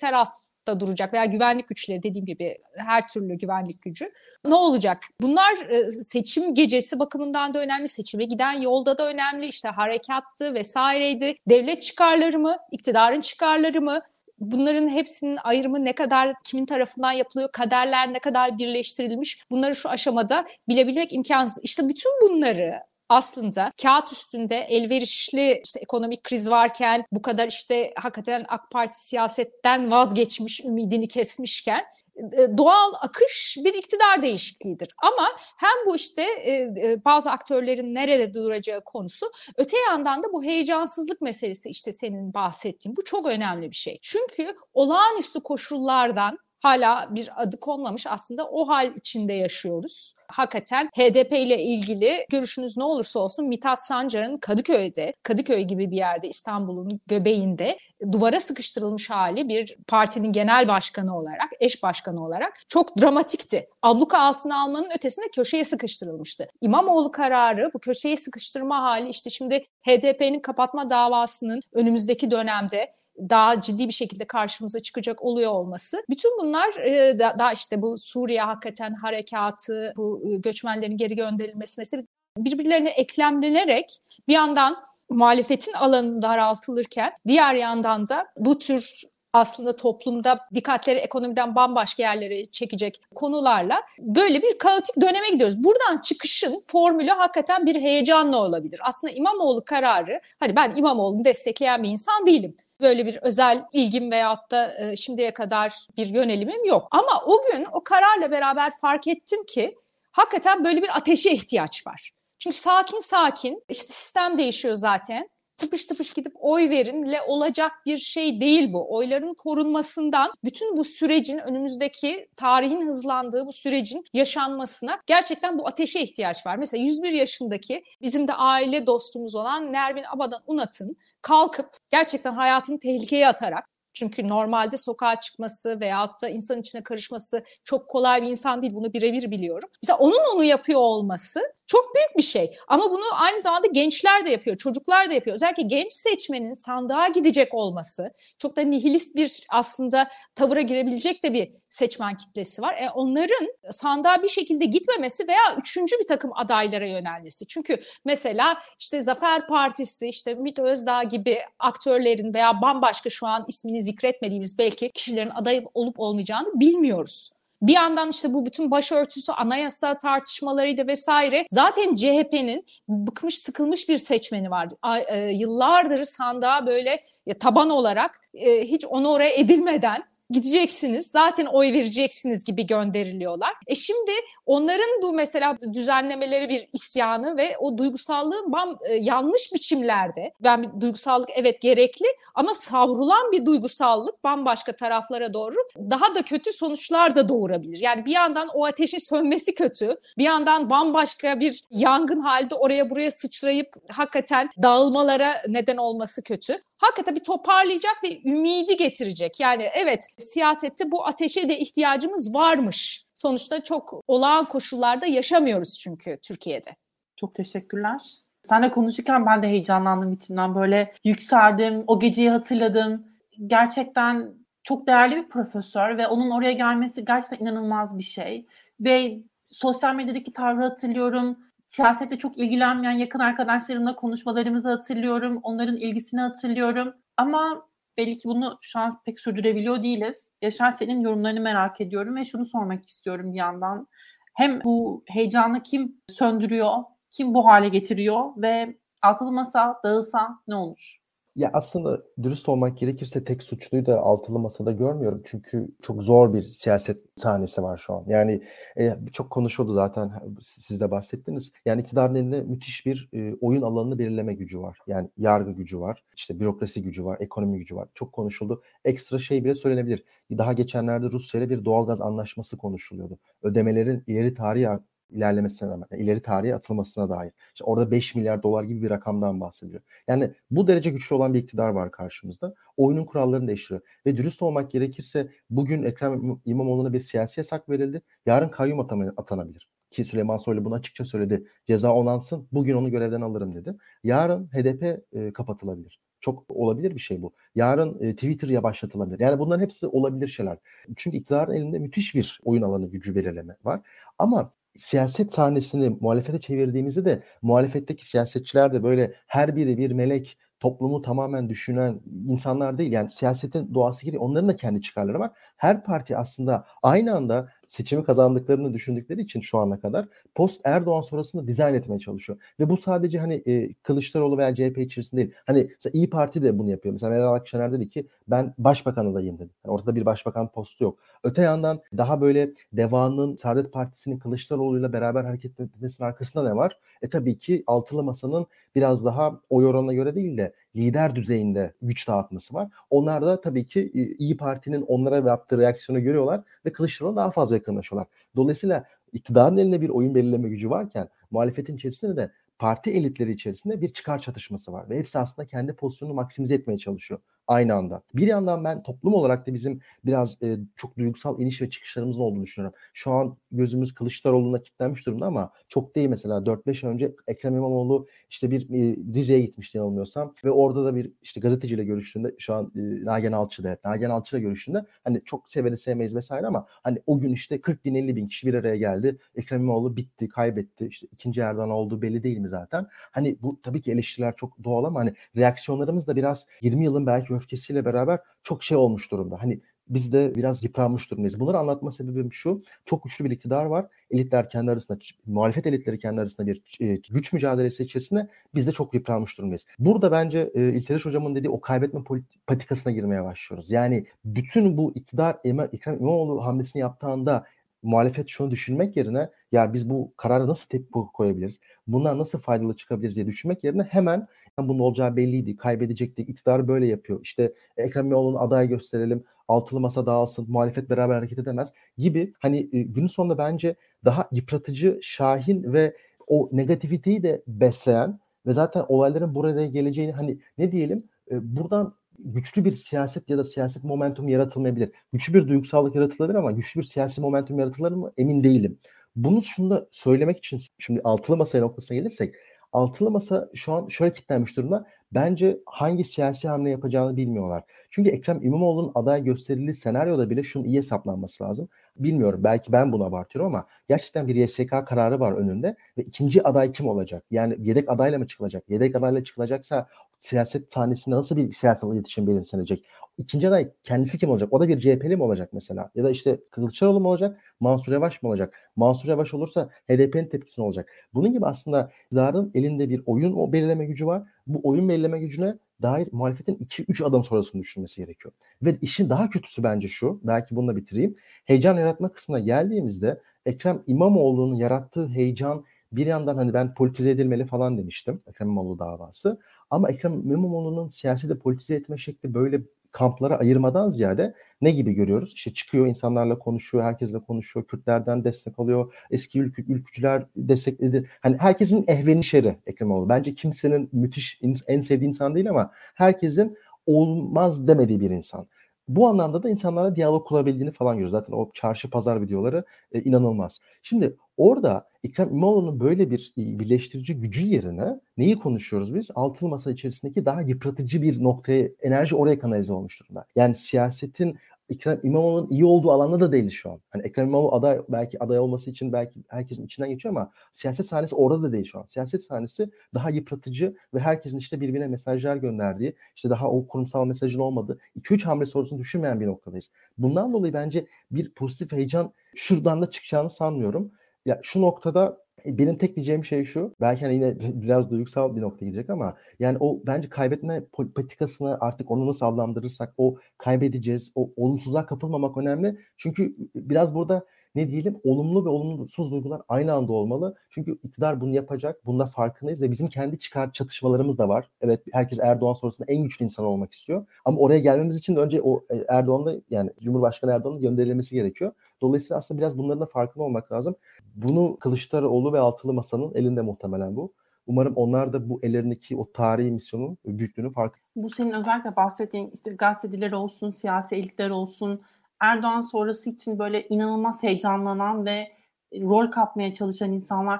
tarafta duracak veya güvenlik güçleri dediğim gibi her türlü güvenlik gücü ne olacak? Bunlar e, seçim gecesi bakımından da önemli, seçime giden yolda da önemli, işte harekattı vesaireydi. Devlet çıkarları mı, iktidarın çıkarları mı? Bunların hepsinin ayrımı ne kadar kimin tarafından yapılıyor, kaderler ne kadar birleştirilmiş bunları şu aşamada bilebilmek imkansız. İşte bütün bunları aslında kağıt üstünde elverişli işte ekonomik kriz varken bu kadar işte hakikaten AK Parti siyasetten vazgeçmiş, ümidini kesmişken e, doğal akış bir iktidar değişikliğidir. Ama hem bu işte e, e, bazı aktörlerin nerede duracağı konusu öte yandan da bu heyecansızlık meselesi işte senin bahsettiğin bu çok önemli bir şey. Çünkü olağanüstü koşullardan hala bir adı konmamış aslında o hal içinde yaşıyoruz. Hakikaten HDP ile ilgili görüşünüz ne olursa olsun Mithat Sancar'ın Kadıköy'de, Kadıköy gibi bir yerde İstanbul'un göbeğinde duvara sıkıştırılmış hali bir partinin genel başkanı olarak, eş başkanı olarak çok dramatikti. Abluka altına almanın ötesinde köşeye sıkıştırılmıştı. İmamoğlu kararı bu köşeye sıkıştırma hali işte şimdi HDP'nin kapatma davasının önümüzdeki dönemde daha ciddi bir şekilde karşımıza çıkacak oluyor olması. Bütün bunlar e, daha işte bu Suriye hakikaten harekatı, bu e, göçmenlerin geri gönderilmesi mesela birbirlerine eklemlenerek bir yandan muhalefetin alanı daraltılırken diğer yandan da bu tür aslında toplumda dikkatleri ekonomiden bambaşka yerlere çekecek konularla böyle bir kaotik döneme gidiyoruz. Buradan çıkışın formülü hakikaten bir heyecanla olabilir. Aslında İmamoğlu kararı, hani ben İmamoğlu'nu destekleyen bir insan değilim böyle bir özel ilgim veyahut da e, şimdiye kadar bir yönelimim yok. Ama o gün o kararla beraber fark ettim ki hakikaten böyle bir ateşe ihtiyaç var. Çünkü sakin sakin işte sistem değişiyor zaten tıpış tıpış gidip oy verinle olacak bir şey değil bu. Oyların korunmasından bütün bu sürecin önümüzdeki tarihin hızlandığı bu sürecin yaşanmasına gerçekten bu ateşe ihtiyaç var. Mesela 101 yaşındaki bizim de aile dostumuz olan Nervin Abadan Unat'ın kalkıp gerçekten hayatını tehlikeye atarak çünkü normalde sokağa çıkması veyahut da insan içine karışması çok kolay bir insan değil. Bunu birebir biliyorum. Mesela onun onu yapıyor olması çok büyük bir şey. Ama bunu aynı zamanda gençler de yapıyor, çocuklar da yapıyor. Özellikle genç seçmenin sandığa gidecek olması, çok da nihilist bir aslında tavıra girebilecek de bir seçmen kitlesi var. E onların sandığa bir şekilde gitmemesi veya üçüncü bir takım adaylara yönelmesi. Çünkü mesela işte Zafer Partisi, işte Ümit Özdağ gibi aktörlerin veya bambaşka şu an ismini zikretmediğimiz belki kişilerin aday olup olmayacağını bilmiyoruz. Bir yandan işte bu bütün başörtüsü, anayasa tartışmalarıydı vesaire. Zaten CHP'nin bıkmış sıkılmış bir seçmeni var. E, yıllardır sandığa böyle taban olarak e, hiç onore edilmeden gideceksiniz zaten oy vereceksiniz gibi gönderiliyorlar. E şimdi onların bu mesela düzenlemeleri bir isyanı ve o duygusallığı bam, e, yanlış biçimlerde ben bir duygusallık evet gerekli ama savrulan bir duygusallık bambaşka taraflara doğru daha da kötü sonuçlar da doğurabilir. Yani bir yandan o ateşin sönmesi kötü bir yandan bambaşka bir yangın halde oraya buraya sıçrayıp hakikaten dağılmalara neden olması kötü hakikaten bir toparlayacak ve ümidi getirecek. Yani evet siyasette bu ateşe de ihtiyacımız varmış. Sonuçta çok olağan koşullarda yaşamıyoruz çünkü Türkiye'de. Çok teşekkürler. Senle konuşurken ben de heyecanlandım içimden böyle yükseldim. O geceyi hatırladım. Gerçekten çok değerli bir profesör ve onun oraya gelmesi gerçekten inanılmaz bir şey. Ve sosyal medyadaki tavrı hatırlıyorum siyasetle çok ilgilenmeyen yakın arkadaşlarımla konuşmalarımızı hatırlıyorum. Onların ilgisini hatırlıyorum. Ama belli ki bunu şu an pek sürdürebiliyor değiliz. Yaşar senin yorumlarını merak ediyorum ve şunu sormak istiyorum bir yandan. Hem bu heyecanı kim söndürüyor, kim bu hale getiriyor ve altılı masa dağılsa ne olur? Ya aslında dürüst olmak gerekirse tek suçluyu da altılı masada görmüyorum. Çünkü çok zor bir siyaset sahnesi var şu an. Yani e, çok konuşuldu zaten siz de bahsettiniz. Yani iktidarın elinde müthiş bir e, oyun alanını belirleme gücü var. Yani yargı gücü var, işte bürokrasi gücü var, ekonomi gücü var. Çok konuşuldu. Ekstra şey bile söylenebilir. Daha geçenlerde Rusya ile bir doğalgaz anlaşması konuşuluyordu. Ödemelerin ileri tarihi ilerlemesine rağmen, yani ileri tarihe atılmasına dair. İşte orada 5 milyar dolar gibi bir rakamdan bahsediyor. Yani bu derece güçlü olan bir iktidar var karşımızda. Oyunun kurallarını değiştiriyor. Ve dürüst olmak gerekirse bugün Ekrem İmamoğlu'na bir siyasi yasak verildi. Yarın kayyum atanabilir. Ki Süleyman Soylu bunu açıkça söyledi. Ceza onansın, bugün onu görevden alırım dedi. Yarın HDP e, kapatılabilir. Çok olabilir bir şey bu. Yarın e, Twitter başlatılabilir. Yani bunların hepsi olabilir şeyler. Çünkü iktidarın elinde müthiş bir oyun alanı gücü belirleme var. Ama siyaset sahnesini muhalefete çevirdiğimizde de muhalefetteki siyasetçiler de böyle her biri bir melek toplumu tamamen düşünen insanlar değil. Yani siyasetin doğası gereği onların da kendi çıkarları var. Her parti aslında aynı anda seçimi kazandıklarını düşündükleri için şu ana kadar post Erdoğan sonrasında dizayn etmeye çalışıyor. Ve bu sadece hani e, Kılıçdaroğlu veya CHP içerisinde değil. Hani mesela İyi Parti de bunu yapıyor. Mesela Meral Akşener dedi ki ben başbakan adayım dedi. Yani ortada bir başbakan postu yok. Öte yandan daha böyle Deva'nın Saadet Partisi'nin Kılıçdaroğlu'yla beraber hareket etmesinin arkasında ne var? E tabii ki altılı masanın biraz daha oy oranına göre değil de lider düzeyinde güç dağıtması var. Onlar da tabii ki İyi Parti'nin onlara yaptığı reaksiyonu görüyorlar ve Kılıçdaroğlu'na daha fazla yakınlaşıyorlar. Dolayısıyla iktidarın elinde bir oyun belirleme gücü varken muhalefetin içerisinde de parti elitleri içerisinde bir çıkar çatışması var ve hepsi aslında kendi pozisyonunu maksimize etmeye çalışıyor aynı anda. Bir yandan ben toplum olarak da bizim biraz e, çok duygusal iniş ve çıkışlarımızın olduğunu düşünüyorum. Şu an gözümüz Kılıçdaroğlu'na kilitlenmiş durumda ama çok değil mesela 4-5 önce Ekrem İmamoğlu işte bir e, Rize'ye gitmişti yanılmıyorsam ve orada da bir işte gazeteciyle görüştüğünde şu an e, Nagen Alçı'da evet, Nagen Alçı'yla görüştüğünde hani çok severiz sevmeyiz vesaire ama hani o gün işte 40 bin 50 bin kişi bir araya geldi. Ekrem İmamoğlu bitti kaybetti işte ikinci Erdoğan olduğu belli değil mi zaten? Hani bu tabii ki eleştiriler çok doğal ama hani reaksiyonlarımız da biraz 20 yılın belki öfkesiyle beraber çok şey olmuş durumda. Hani biz de biraz yıpranmış durumdayız. Bunları anlatma sebebim şu. Çok güçlü bir iktidar var. Elitler kendi arasında, muhalefet elitleri kendi arasında bir e, güç mücadelesi içerisinde biz de çok yıpranmış durumdayız. Burada bence e, İlteriş Hocam'ın dediği o kaybetme patikasına girmeye başlıyoruz. Yani bütün bu iktidar Ekrem İmamoğlu hamlesini yaptığı anda muhalefet şunu düşünmek yerine ya biz bu karara nasıl tepki koyabiliriz? Bundan nasıl faydalı çıkabiliriz diye düşünmek yerine hemen bunun olacağı belliydi. Kaybedecektik. İktidarı böyle yapıyor. İşte Ekrem İmamoğlu'nu aday gösterelim. Altılı masa dağılsın. Muhalefet beraber hareket edemez gibi. Hani e, günün sonunda bence daha yıpratıcı, şahin ve o negativiteyi de besleyen ve zaten olayların buraya geleceğini hani ne diyelim e, buradan güçlü bir siyaset ya da siyaset momentum yaratılmayabilir. Güçlü bir duygusallık yaratılabilir ama güçlü bir siyasi momentum yaratılır mı emin değilim. Bunu şunu da söylemek için şimdi altılı masaya noktasına gelirsek altılı masa şu an şöyle kilitlenmiş durumda. Bence hangi siyasi hamle yapacağını bilmiyorlar. Çünkü Ekrem İmamoğlu'nun aday gösterildiği senaryoda bile şunun iyi hesaplanması lazım. Bilmiyorum belki ben bunu abartıyorum ama gerçekten bir YSK kararı var önünde ve ikinci aday kim olacak? Yani yedek adayla mı çıkılacak? Yedek adayla çıkılacaksa siyaset sahnesinde nasıl bir siyasal iletişim benimsenecek? İkinci aday kendisi kim olacak? O da bir CHP'li mi olacak mesela? Ya da işte Kılıçdaroğlu mu olacak? Mansur Yavaş mı olacak? Mansur Yavaş olursa HDP'nin tepkisi ne olacak? Bunun gibi aslında iktidarın elinde bir oyun o belirleme gücü var. Bu oyun belirleme gücüne dair muhalefetin 2-3 adım sonrasını düşünmesi gerekiyor. Ve işin daha kötüsü bence şu, belki bununla bitireyim. Heyecan yaratma kısmına geldiğimizde Ekrem İmamoğlu'nun yarattığı heyecan bir yandan hani ben politize edilmeli falan demiştim Ekrem İmamoğlu davası. Ama Ekrem İmamoğlu'nun siyasete politize etme şekli böyle kamplara ayırmadan ziyade ne gibi görüyoruz? İşte çıkıyor insanlarla konuşuyor, herkesle konuşuyor, Kürtlerden destek alıyor, eski ülkü, ülkücüler destekledi. Hani herkesin ehveni şeri Ekrem İmamoğlu. Bence kimsenin müthiş, en sevdiği insan değil ama herkesin olmaz demediği bir insan. Bu anlamda da insanlarla diyalog kurabildiğini falan görüyoruz. Zaten o çarşı pazar videoları e, inanılmaz. Şimdi orada Ekrem İmamoğlu'nun böyle bir e, birleştirici gücü yerine neyi konuşuyoruz biz? Altılı masa içerisindeki daha yıpratıcı bir noktaya, enerji oraya kanalize olmuş durumda. Yani siyasetin Ekrem İmamoğlu'nun iyi olduğu alanda da değil şu an. Hani Ekrem İmamoğlu aday belki aday olması için belki herkesin içinden geçiyor ama siyaset sahnesi orada da değil şu an. Siyaset sahnesi daha yıpratıcı ve herkesin işte birbirine mesajlar gönderdiği, işte daha o kurumsal mesajın olmadığı, 2-3 hamle sorusunu düşünmeyen bir noktadayız. Bundan dolayı bence bir pozitif heyecan şuradan da çıkacağını sanmıyorum. Ya şu noktada benim tek diyeceğim şey şu. Belki hani yine biraz duygusal bir nokta gidecek ama yani o bence kaybetme patikasını artık onu nasıl adlandırırsak o kaybedeceğiz. O olumsuzluğa kapılmamak önemli. Çünkü biraz burada ne diyelim olumlu ve olumsuz duygular aynı anda olmalı. Çünkü iktidar bunu yapacak. Bunda farkındayız ve bizim kendi çıkar çatışmalarımız da var. Evet herkes Erdoğan sonrasında en güçlü insan olmak istiyor. Ama oraya gelmemiz için de önce o e, Erdoğan'da yani Cumhurbaşkanı Erdoğan'ın gönderilmesi gerekiyor. Dolayısıyla aslında biraz bunların da farkında olmak lazım. Bunu Kılıçdaroğlu ve Altılı Masa'nın elinde muhtemelen bu. Umarım onlar da bu ellerindeki o tarihi misyonun büyüklüğünü fark Bu senin özellikle bahsettiğin işte gazeteciler olsun, siyasi elitler olsun, Erdoğan sonrası için böyle inanılmaz heyecanlanan ve rol kapmaya çalışan insanlar.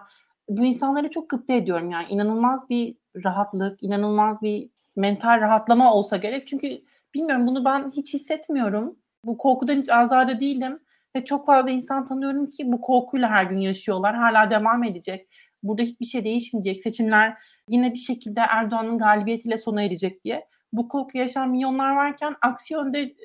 Bu insanları çok gıpta ediyorum yani. inanılmaz bir rahatlık, inanılmaz bir mental rahatlama olsa gerek. Çünkü bilmiyorum bunu ben hiç hissetmiyorum. Bu korkudan hiç azade değilim. Ve çok fazla insan tanıyorum ki bu korkuyla her gün yaşıyorlar. Hala devam edecek. Burada hiçbir şey değişmeyecek. Seçimler yine bir şekilde Erdoğan'ın galibiyetiyle sona erecek diye. Bu korku yaşayan milyonlar varken aksi yönde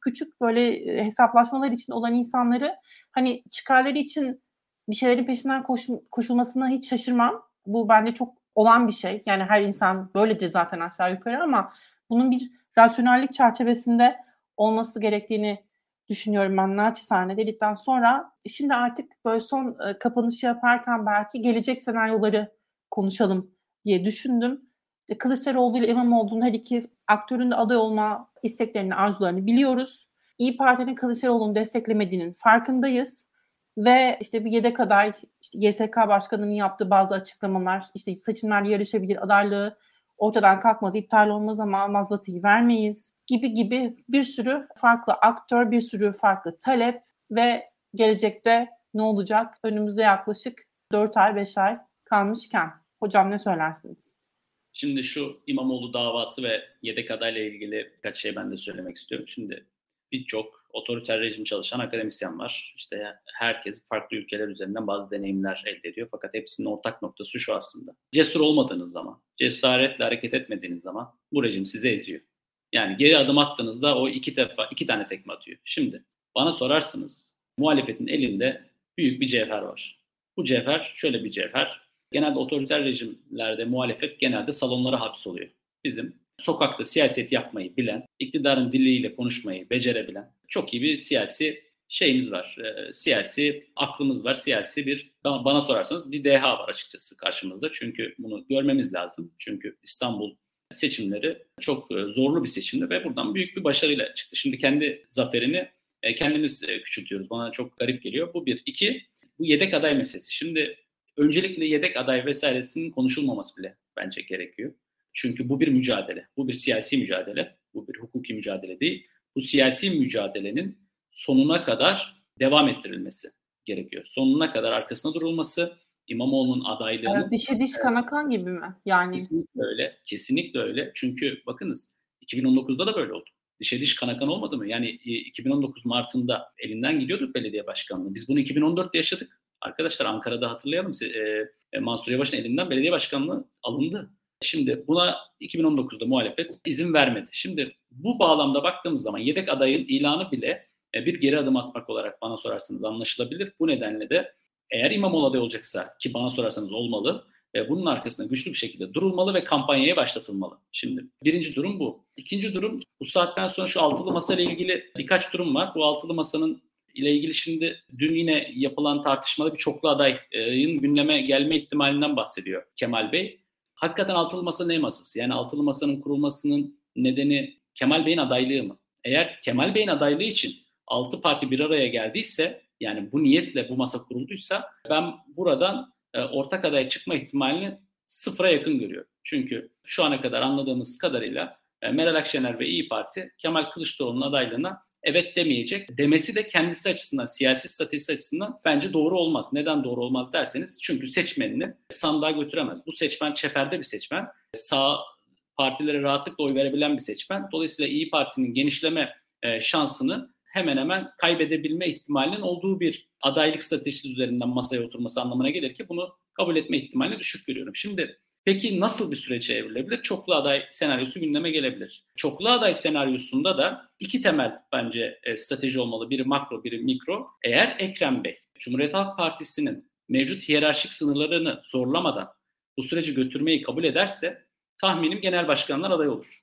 küçük böyle e, hesaplaşmalar için olan insanları hani çıkarları için bir şeylerin peşinden koş, koşulmasına hiç şaşırmam. Bu bence çok olan bir şey. Yani her insan böyledir zaten aşağı yukarı ama bunun bir rasyonellik çerçevesinde olması gerektiğini düşünüyorum ben naçizane dedikten sonra şimdi artık böyle son e, kapanışı yaparken belki gelecek senaryoları konuşalım diye düşündüm. İşte Kılıçdaroğlu ile İmamoğlu'nun her iki aktörün de aday olma isteklerini, arzularını biliyoruz. İyi Parti'nin Kılıçdaroğlu'nu desteklemediğinin farkındayız. Ve işte bir yedek aday, işte YSK Başkanı'nın yaptığı bazı açıklamalar, işte seçimlerde yarışabilir, adaylığı ortadan kalkmaz, iptal olmaz ama mazbatayı vermeyiz gibi gibi bir sürü farklı aktör, bir sürü farklı talep ve gelecekte ne olacak? Önümüzde yaklaşık 4 ay, 5 ay kalmışken. Hocam ne söylersiniz? Şimdi şu İmamoğlu davası ve yedek adayla ilgili birkaç şey ben de söylemek istiyorum. Şimdi birçok otoriter rejim çalışan akademisyen var. İşte herkes farklı ülkeler üzerinden bazı deneyimler elde ediyor. Fakat hepsinin ortak noktası şu aslında. Cesur olmadığınız zaman, cesaretle hareket etmediğiniz zaman bu rejim sizi eziyor. Yani geri adım attığınızda o iki defa iki tane tekme atıyor. Şimdi bana sorarsınız muhalefetin elinde büyük bir cevher var. Bu cevher şöyle bir cevher. Genelde otoriter rejimlerde muhalefet genelde salonlara hapsoluyor. Bizim sokakta siyaset yapmayı bilen, iktidarın diliyle konuşmayı becerebilen çok iyi bir siyasi şeyimiz var. E, siyasi aklımız var. Siyasi bir bana, bana sorarsanız bir deha var açıkçası karşımızda. Çünkü bunu görmemiz lazım. Çünkü İstanbul seçimleri çok e, zorlu bir seçimdi ve buradan büyük bir başarıyla çıktı. Şimdi kendi zaferini e, kendimiz e, küçültüyoruz. Bana çok garip geliyor. Bu bir. iki bu yedek aday meselesi. Şimdi öncelikle yedek aday vesairesinin konuşulmaması bile bence gerekiyor. Çünkü bu bir mücadele. Bu bir siyasi mücadele. Bu bir hukuki mücadele değil. Bu siyasi mücadelenin sonuna kadar devam ettirilmesi gerekiyor. Sonuna kadar arkasında durulması, İmamoğlu'nun adaylığını... Yani dişe diş kanakan gibi mi? Yani Kesinlikle öyle. Kesinlikle öyle. Çünkü bakınız 2019'da da böyle oldu. Dişe diş kanakan olmadı mı? Yani 2019 e, Mart'ında elinden gidiyorduk belediye başkanlığı. Biz bunu 2014'te yaşadık. Arkadaşlar Ankara'da hatırlayalım. E, Mansur Yavaş'ın elinden belediye başkanlığı alındı. Şimdi buna 2019'da muhalefet izin vermedi. Şimdi bu bağlamda baktığımız zaman yedek adayın ilanı bile e, bir geri adım atmak olarak bana sorarsanız anlaşılabilir. Bu nedenle de eğer İmamoğlu aday olacaksa ki bana sorarsanız olmalı e, bunun arkasında güçlü bir şekilde durulmalı ve kampanyaya başlatılmalı. Şimdi birinci durum bu. İkinci durum bu saatten sonra şu altılı masa ile ilgili birkaç durum var. Bu altılı masanın ile ilgili şimdi dün yine yapılan tartışmada bir çoklu adayın gündeme gelme ihtimalinden bahsediyor Kemal Bey. Hakikaten altılı masa ne masası? Yani altılı masanın kurulmasının nedeni Kemal Bey'in adaylığı mı? Eğer Kemal Bey'in adaylığı için altı parti bir araya geldiyse yani bu niyetle bu masa kurulduysa ben buradan e, ortak aday çıkma ihtimalini sıfıra yakın görüyorum. Çünkü şu ana kadar anladığımız kadarıyla e, Meral Akşener ve İyi Parti Kemal Kılıçdaroğlu'nun adaylığına evet demeyecek. Demesi de kendisi açısından, siyasi statüsü açısından bence doğru olmaz. Neden doğru olmaz derseniz çünkü seçmenini sandığa götüremez. Bu seçmen çeperde bir seçmen. Sağ partilere rahatlıkla oy verebilen bir seçmen. Dolayısıyla İyi Parti'nin genişleme e, şansını hemen hemen kaybedebilme ihtimalinin olduğu bir adaylık stratejisi üzerinden masaya oturması anlamına gelir ki bunu kabul etme ihtimalini düşük görüyorum. Şimdi Peki nasıl bir sürece evrilebilir? Çoklu aday senaryosu gündeme gelebilir. Çoklu aday senaryosunda da iki temel bence e, strateji olmalı. Biri makro, biri mikro. Eğer Ekrem Bey, Cumhuriyet Halk Partisi'nin mevcut hiyerarşik sınırlarını zorlamadan bu süreci götürmeyi kabul ederse tahminim genel başkanlar aday olur.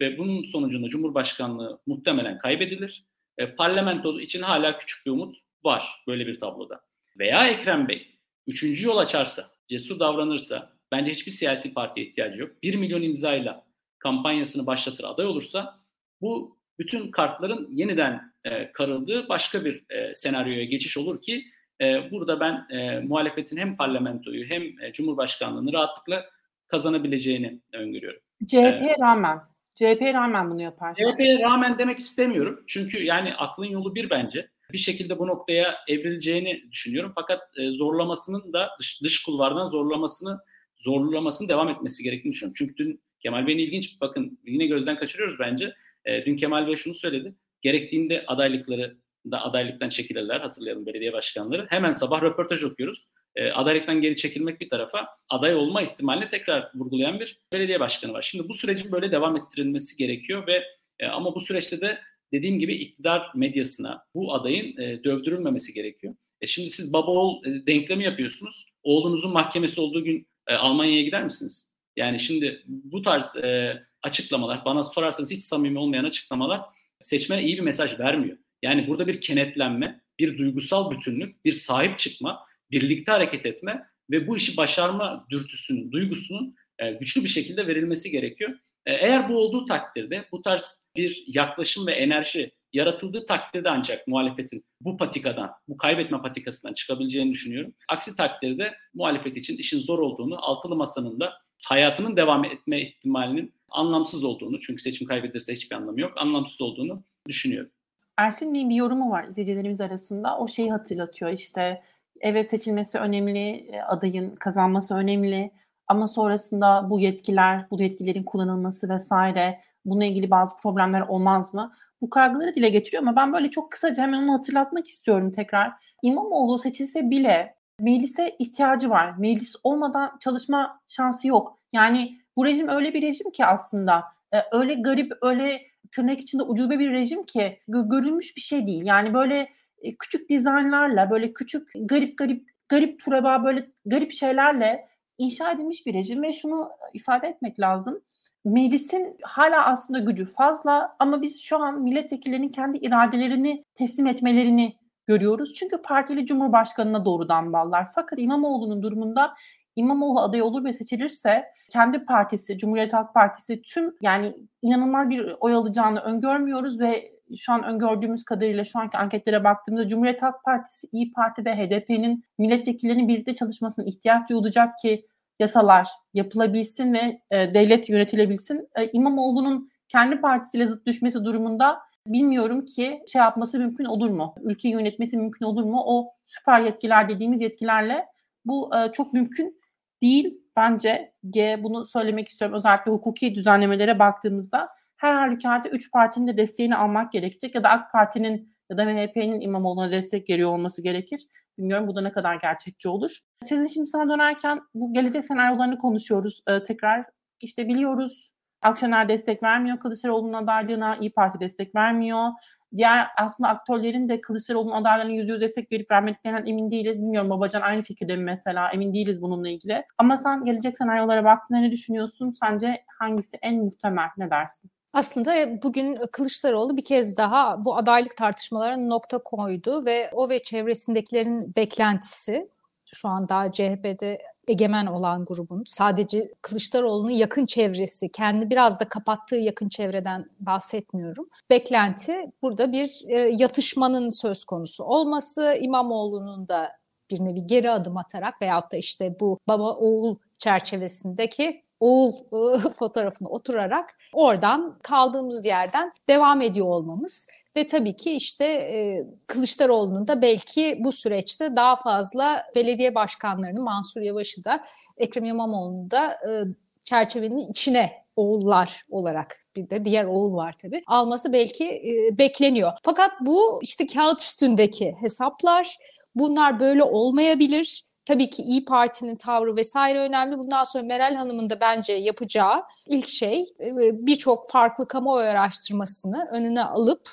Ve bunun sonucunda Cumhurbaşkanlığı muhtemelen kaybedilir. E, parlamento için hala küçük bir umut var böyle bir tabloda. Veya Ekrem Bey üçüncü yol açarsa, cesur davranırsa, bence hiçbir siyasi partiye ihtiyacı yok. 1 milyon imzayla kampanyasını başlatır aday olursa bu bütün kartların yeniden e, karıldığı başka bir e, senaryoya geçiş olur ki e, burada ben e, muhalefetin hem parlamentoyu hem e, cumhurbaşkanlığını rahatlıkla kazanabileceğini öngörüyorum. CHP'ye ee, rağmen CHP'ye rağmen bunu yapar. CHP'ye rağmen demek istemiyorum. Çünkü yani aklın yolu bir bence. Bir şekilde bu noktaya evrileceğini düşünüyorum. Fakat e, zorlamasının da dış, dış kulvardan zorlamasını zorlamasının devam etmesi gerektiğini düşünüyorum. Çünkü dün Kemal Bey'in ilginç bakın yine gözden kaçırıyoruz bence. E, dün Kemal Bey şunu söyledi. Gerektiğinde adaylıkları da adaylıktan çekilirler hatırlayalım belediye başkanları. Hemen sabah röportaj okuyoruz. E, adaylıktan geri çekilmek bir tarafa aday olma ihtimalini tekrar vurgulayan bir belediye başkanı var. Şimdi bu sürecin böyle devam ettirilmesi gerekiyor ve e, ama bu süreçte de dediğim gibi iktidar medyasına bu adayın e, dövdürülmemesi gerekiyor. E şimdi siz baba oğul e, denklemi yapıyorsunuz. Oğlunuzun mahkemesi olduğu gün e, Almanya'ya gider misiniz? Yani şimdi bu tarz e, açıklamalar, bana sorarsanız hiç samimi olmayan açıklamalar seçmene iyi bir mesaj vermiyor. Yani burada bir kenetlenme, bir duygusal bütünlük, bir sahip çıkma, birlikte hareket etme ve bu işi başarma dürtüsünün, duygusunun e, güçlü bir şekilde verilmesi gerekiyor. E, eğer bu olduğu takdirde bu tarz bir yaklaşım ve enerji yaratıldığı takdirde ancak muhalefetin bu patikadan, bu kaybetme patikasından çıkabileceğini düşünüyorum. Aksi takdirde muhalefet için işin zor olduğunu, altılı masanın da hayatının devam etme ihtimalinin anlamsız olduğunu, çünkü seçim kaybedilirse hiçbir anlamı yok, anlamsız olduğunu düşünüyorum. Ersin Bey'in bir yorumu var izleyicilerimiz arasında. O şeyi hatırlatıyor işte evet seçilmesi önemli, e, adayın kazanması önemli ama sonrasında bu yetkiler, bu yetkilerin kullanılması vesaire bununla ilgili bazı problemler olmaz mı? Bu kaygıları dile getiriyor ama ben böyle çok kısaca hemen onu hatırlatmak istiyorum tekrar. İmamoğlu seçilse bile meclise ihtiyacı var. Meclis olmadan çalışma şansı yok. Yani bu rejim öyle bir rejim ki aslında e, öyle garip, öyle tırnak içinde ucube bir rejim ki görülmüş bir şey değil. Yani böyle e, küçük dizaynlarla, böyle küçük garip garip garip turaba böyle garip şeylerle inşa edilmiş bir rejim ve şunu ifade etmek lazım. Meclisin hala aslında gücü fazla ama biz şu an milletvekillerinin kendi iradelerini teslim etmelerini görüyoruz. Çünkü partili cumhurbaşkanına doğrudan bağlar. Fakat İmamoğlu'nun durumunda İmamoğlu aday olur ve seçilirse kendi partisi, Cumhuriyet Halk Partisi tüm yani inanılmaz bir oy alacağını öngörmüyoruz ve şu an öngördüğümüz kadarıyla şu anki anketlere baktığımızda Cumhuriyet Halk Partisi, İyi Parti ve HDP'nin milletvekillerinin birlikte çalışmasına ihtiyaç duyulacak ki yasalar yapılabilsin ve e, devlet yönetilebilsin. E, İmamoğlu'nun kendi partisiyle zıt düşmesi durumunda bilmiyorum ki şey yapması mümkün olur mu? Ülkeyi yönetmesi mümkün olur mu? O süper yetkiler dediğimiz yetkilerle bu e, çok mümkün değil bence. G bunu söylemek istiyorum. Özellikle hukuki düzenlemelere baktığımızda her halükarda üç partinin de desteğini almak gerekecek ya da AK Parti'nin ya da MHP'nin İmamoğlu'na destek veriyor olması gerekir. Bilmiyorum bu da ne kadar gerçekçi olur. Sizin şimdi sana dönerken bu gelecek senaryolarını konuşuyoruz ee, tekrar. İşte biliyoruz Akşener destek vermiyor Kılıçdaroğlu'nun adaylığına, İyi Parti destek vermiyor. Diğer aslında aktörlerin de Kılıçdaroğlu'nun adaylığına yüzde yüz destek verip vermediklerinden emin değiliz. Bilmiyorum Babacan aynı fikirde mi mesela? Emin değiliz bununla ilgili. Ama sen gelecek senaryolara baktığında ne düşünüyorsun? Sence hangisi en muhtemel? Ne dersin? Aslında bugün Kılıçdaroğlu bir kez daha bu adaylık tartışmalarına nokta koydu ve o ve çevresindekilerin beklentisi şu an daha CHP'de egemen olan grubun sadece Kılıçdaroğlu'nun yakın çevresi, kendi biraz da kapattığı yakın çevreden bahsetmiyorum. Beklenti burada bir e, yatışmanın söz konusu olması, İmamoğlu'nun da bir nevi geri adım atarak veyahut da işte bu baba oğul çerçevesindeki oğul ıı, fotoğrafına oturarak oradan kaldığımız yerden devam ediyor olmamız ve tabii ki işte e, Kılıçdaroğlu'nun da belki bu süreçte daha fazla belediye başkanlarını Mansur Yavaş'ı da Ekrem İmamoğlu'nu da e, çerçevenin içine oğullar olarak bir de diğer oğul var tabii alması belki bekleniyor. Fakat bu işte kağıt üstündeki hesaplar bunlar böyle olmayabilir Tabii ki İyi Parti'nin tavrı vesaire önemli. Bundan sonra Meral Hanım'ın da bence yapacağı ilk şey e, birçok farklı kamuoyu araştırmasını önüne alıp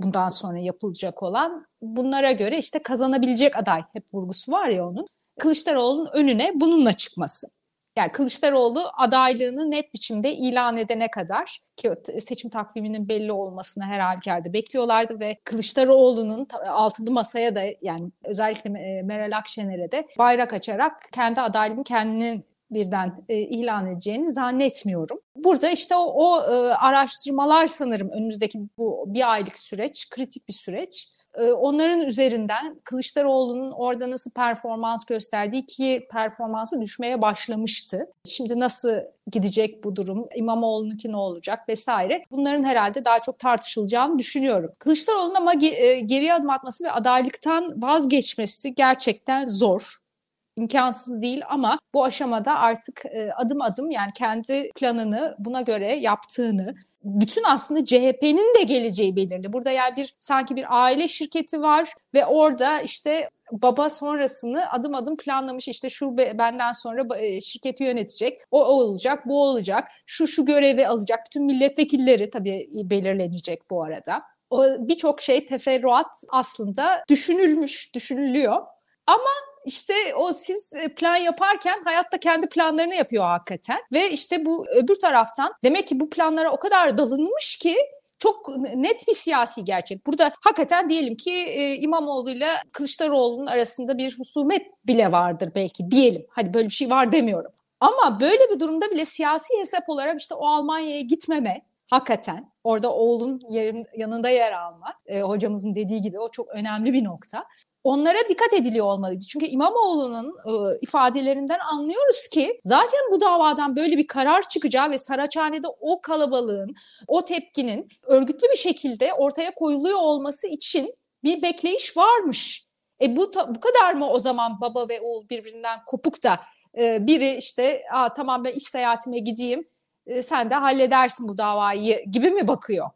bundan sonra yapılacak olan bunlara göre işte kazanabilecek aday hep vurgusu var ya onun. Kılıçdaroğlu'nun önüne bununla çıkması. Yani Kılıçdaroğlu adaylığını net biçimde ilan edene kadar ki seçim takviminin belli olmasını her halükarda bekliyorlardı ve Kılıçdaroğlu'nun altılı masaya da yani özellikle Meral Akşener'e de bayrak açarak kendi adaylığını kendinin birden e, ilan edeceğini zannetmiyorum. Burada işte o, o e, araştırmalar sanırım önümüzdeki bu bir aylık süreç kritik bir süreç onların üzerinden Kılıçdaroğlu'nun orada nasıl performans gösterdiği ki performansı düşmeye başlamıştı. Şimdi nasıl gidecek bu durum, İmamoğlu'nunki ne olacak vesaire. Bunların herhalde daha çok tartışılacağını düşünüyorum. Kılıçdaroğlu'nun ama geriye adım atması ve adaylıktan vazgeçmesi gerçekten zor. imkansız değil ama bu aşamada artık e, adım adım yani kendi planını buna göre yaptığını bütün aslında CHP'nin de geleceği belirli. Burada yani bir sanki bir aile şirketi var ve orada işte baba sonrasını adım adım planlamış. İşte şu benden sonra e, şirketi yönetecek, o, olacak, bu olacak, şu şu görevi alacak. Bütün milletvekilleri tabii belirlenecek bu arada. Birçok şey teferruat aslında düşünülmüş, düşünülüyor. Ama işte o siz e, plan yaparken hayatta kendi planlarını yapıyor hakikaten. Ve işte bu öbür taraftan demek ki bu planlara o kadar dalınmış ki çok net bir siyasi gerçek. Burada hakikaten diyelim ki e, İmamoğlu ile Kılıçdaroğlu'nun arasında bir husumet bile vardır belki diyelim. Hadi böyle bir şey var demiyorum. Ama böyle bir durumda bile siyasi hesap olarak işte o Almanya'ya gitmeme hakikaten orada oğlun yerin, yanında yer alma e, hocamızın dediği gibi o çok önemli bir nokta onlara dikkat ediliyor olmalıydı. Çünkü İmamoğlu'nun e, ifadelerinden anlıyoruz ki zaten bu davadan böyle bir karar çıkacağı ve Saraçhane'de o kalabalığın, o tepkinin örgütlü bir şekilde ortaya koyuluyor olması için bir bekleyiş varmış. E bu bu kadar mı o zaman baba ve oğul birbirinden kopuk da e, biri işte Aa, tamam ben iş seyahatime gideyim e, sen de halledersin bu davayı gibi mi bakıyor?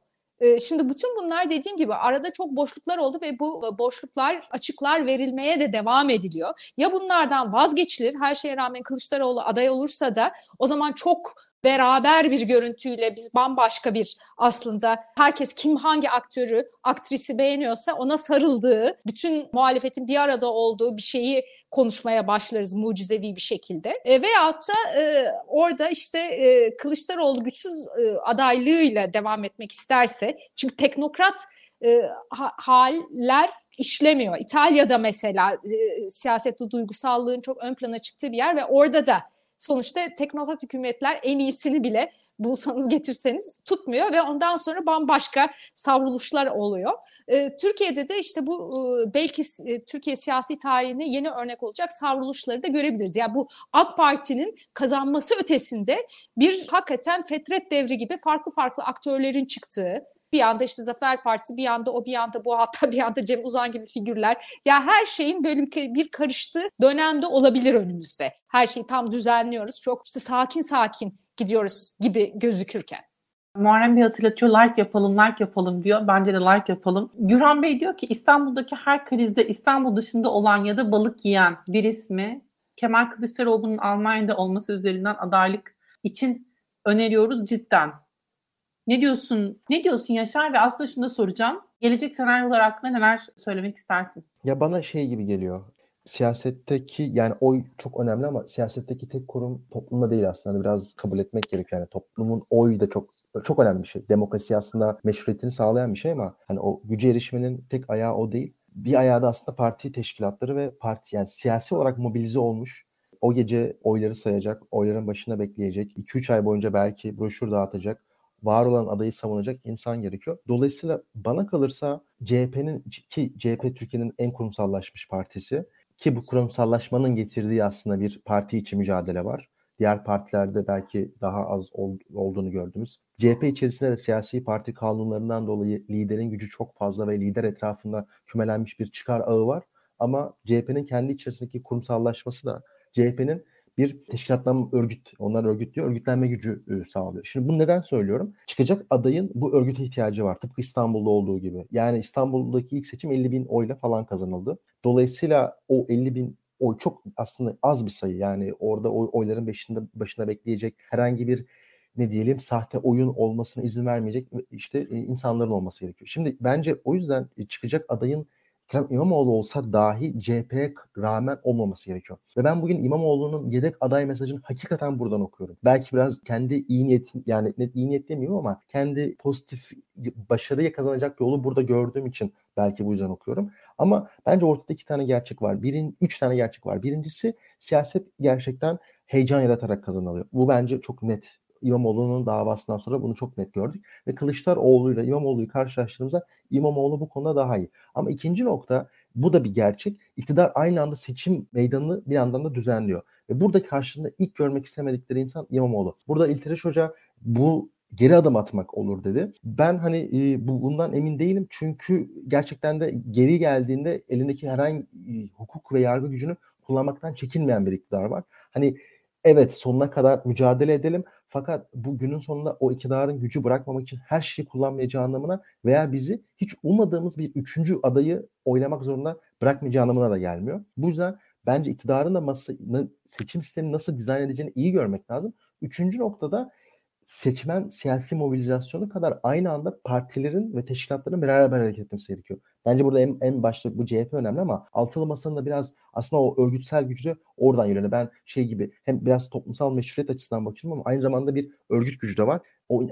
Şimdi bütün bunlar dediğim gibi arada çok boşluklar oldu ve bu boşluklar açıklar verilmeye de devam ediliyor. Ya bunlardan vazgeçilir her şeye rağmen Kılıçdaroğlu aday olursa da o zaman çok beraber bir görüntüyle biz bambaşka bir aslında herkes kim hangi aktörü, aktrisi beğeniyorsa ona sarıldığı, bütün muhalefetin bir arada olduğu bir şeyi konuşmaya başlarız mucizevi bir şekilde. E, veyahut da e, orada işte e, Kılıçdaroğlu güçsüz e, adaylığıyla devam etmek isterse çünkü teknokrat e, ha, haller işlemiyor. İtalya'da mesela e, siyasette duygusallığın çok ön plana çıktığı bir yer ve orada da sonuçta teknokrat hükümetler en iyisini bile bulsanız getirseniz tutmuyor ve ondan sonra bambaşka savruluşlar oluyor. Ee, Türkiye'de de işte bu e, belki e, Türkiye siyasi tarihine yeni örnek olacak savruluşları da görebiliriz. Yani bu AK Parti'nin kazanması ötesinde bir hakikaten fetret devri gibi farklı farklı aktörlerin çıktığı, bir anda işte Zafer Partisi, bir anda o, bir anda bu, hatta bir anda Cem Uzan gibi figürler. Ya her şeyin böyle bir, karıştığı dönemde olabilir önümüzde. Her şeyi tam düzenliyoruz. Çok işte sakin sakin gidiyoruz gibi gözükürken. Muharrem Bey hatırlatıyor like yapalım, like yapalım diyor. Bence de like yapalım. Gürhan Bey diyor ki İstanbul'daki her krizde İstanbul dışında olan ya da balık yiyen bir ismi Kemal Kılıçdaroğlu'nun Almanya'da olması üzerinden adaylık için öneriyoruz cidden. Ne diyorsun? Ne diyorsun Yaşar? Ve aslında şunu da soracağım. Gelecek senaryolar hakkında neler söylemek istersin? Ya bana şey gibi geliyor. Siyasetteki yani oy çok önemli ama siyasetteki tek kurum toplumda değil aslında. Hani biraz kabul etmek gerekiyor. Yani toplumun oyu da çok çok önemli bir şey. Demokrasi aslında meşruiyetini sağlayan bir şey ama hani o güce erişmenin tek ayağı o değil. Bir ayağı da aslında parti teşkilatları ve parti yani siyasi olarak mobilize olmuş o gece oyları sayacak, oyların başına bekleyecek, 2-3 ay boyunca belki broşür dağıtacak, var olan adayı savunacak insan gerekiyor. Dolayısıyla bana kalırsa CHP'nin ki CHP Türkiye'nin en kurumsallaşmış partisi ki bu kurumsallaşmanın getirdiği aslında bir parti içi mücadele var. Diğer partilerde belki daha az ol, olduğunu gördüğümüz. CHP içerisinde de siyasi parti kanunlarından dolayı liderin gücü çok fazla ve lider etrafında kümelenmiş bir çıkar ağı var. Ama CHP'nin kendi içerisindeki kurumsallaşması da CHP'nin bir teşkilatlanma örgüt, onlar örgütlüyor, örgütlenme gücü e, sağlıyor. Şimdi bunu neden söylüyorum? Çıkacak adayın bu örgüte ihtiyacı var. Tıpkı İstanbul'da olduğu gibi. Yani İstanbul'daki ilk seçim 50 bin oyla falan kazanıldı. Dolayısıyla o 50 bin oy çok aslında az bir sayı. Yani orada oy, oyların başında, başına bekleyecek herhangi bir ne diyelim sahte oyun olmasına izin vermeyecek işte e, insanların olması gerekiyor. Şimdi bence o yüzden e, çıkacak adayın Ekrem İmamoğlu olsa dahi CHP'ye rağmen olmaması gerekiyor. Ve ben bugün İmamoğlu'nun yedek aday mesajını hakikaten buradan okuyorum. Belki biraz kendi iyi niyetim yani net iyi niyet demeyeyim ama kendi pozitif başarıya kazanacak yolu burada gördüğüm için belki bu yüzden okuyorum. Ama bence ortada iki tane gerçek var. Birin, üç tane gerçek var. Birincisi siyaset gerçekten heyecan yaratarak kazanılıyor. Bu bence çok net İmamoğlu'nun davasından sonra bunu çok net gördük. Ve Kılıçdaroğlu ile İmamoğlu'yu karşılaştırdığımızda İmamoğlu bu konuda daha iyi. Ama ikinci nokta bu da bir gerçek. İktidar aynı anda seçim meydanını bir yandan da düzenliyor. Ve burada karşında ilk görmek istemedikleri insan İmamoğlu. Burada İlteriş Hoca bu geri adım atmak olur dedi. Ben hani e, bu bundan emin değilim çünkü gerçekten de geri geldiğinde elindeki herhangi e, hukuk ve yargı gücünü kullanmaktan çekinmeyen bir iktidar var. Hani evet sonuna kadar mücadele edelim fakat bu günün sonunda o iktidarın gücü bırakmamak için her şeyi kullanmayacağı anlamına veya bizi hiç ummadığımız bir üçüncü adayı oylamak zorunda bırakmayacağı anlamına da gelmiyor. Bu yüzden bence iktidarın da masa, seçim sistemini nasıl dizayn edeceğini iyi görmek lazım. Üçüncü noktada seçmen siyasi mobilizasyonu kadar aynı anda partilerin ve teşkilatların beraber hareket etmesi gerekiyor. Bence burada en, en başta bu CHP önemli ama altılı masanın da biraz aslında o örgütsel gücü oradan yöneliyor. Ben şey gibi hem biraz toplumsal meşruiyet açısından bakıyorum ama aynı zamanda bir örgüt gücü de var. O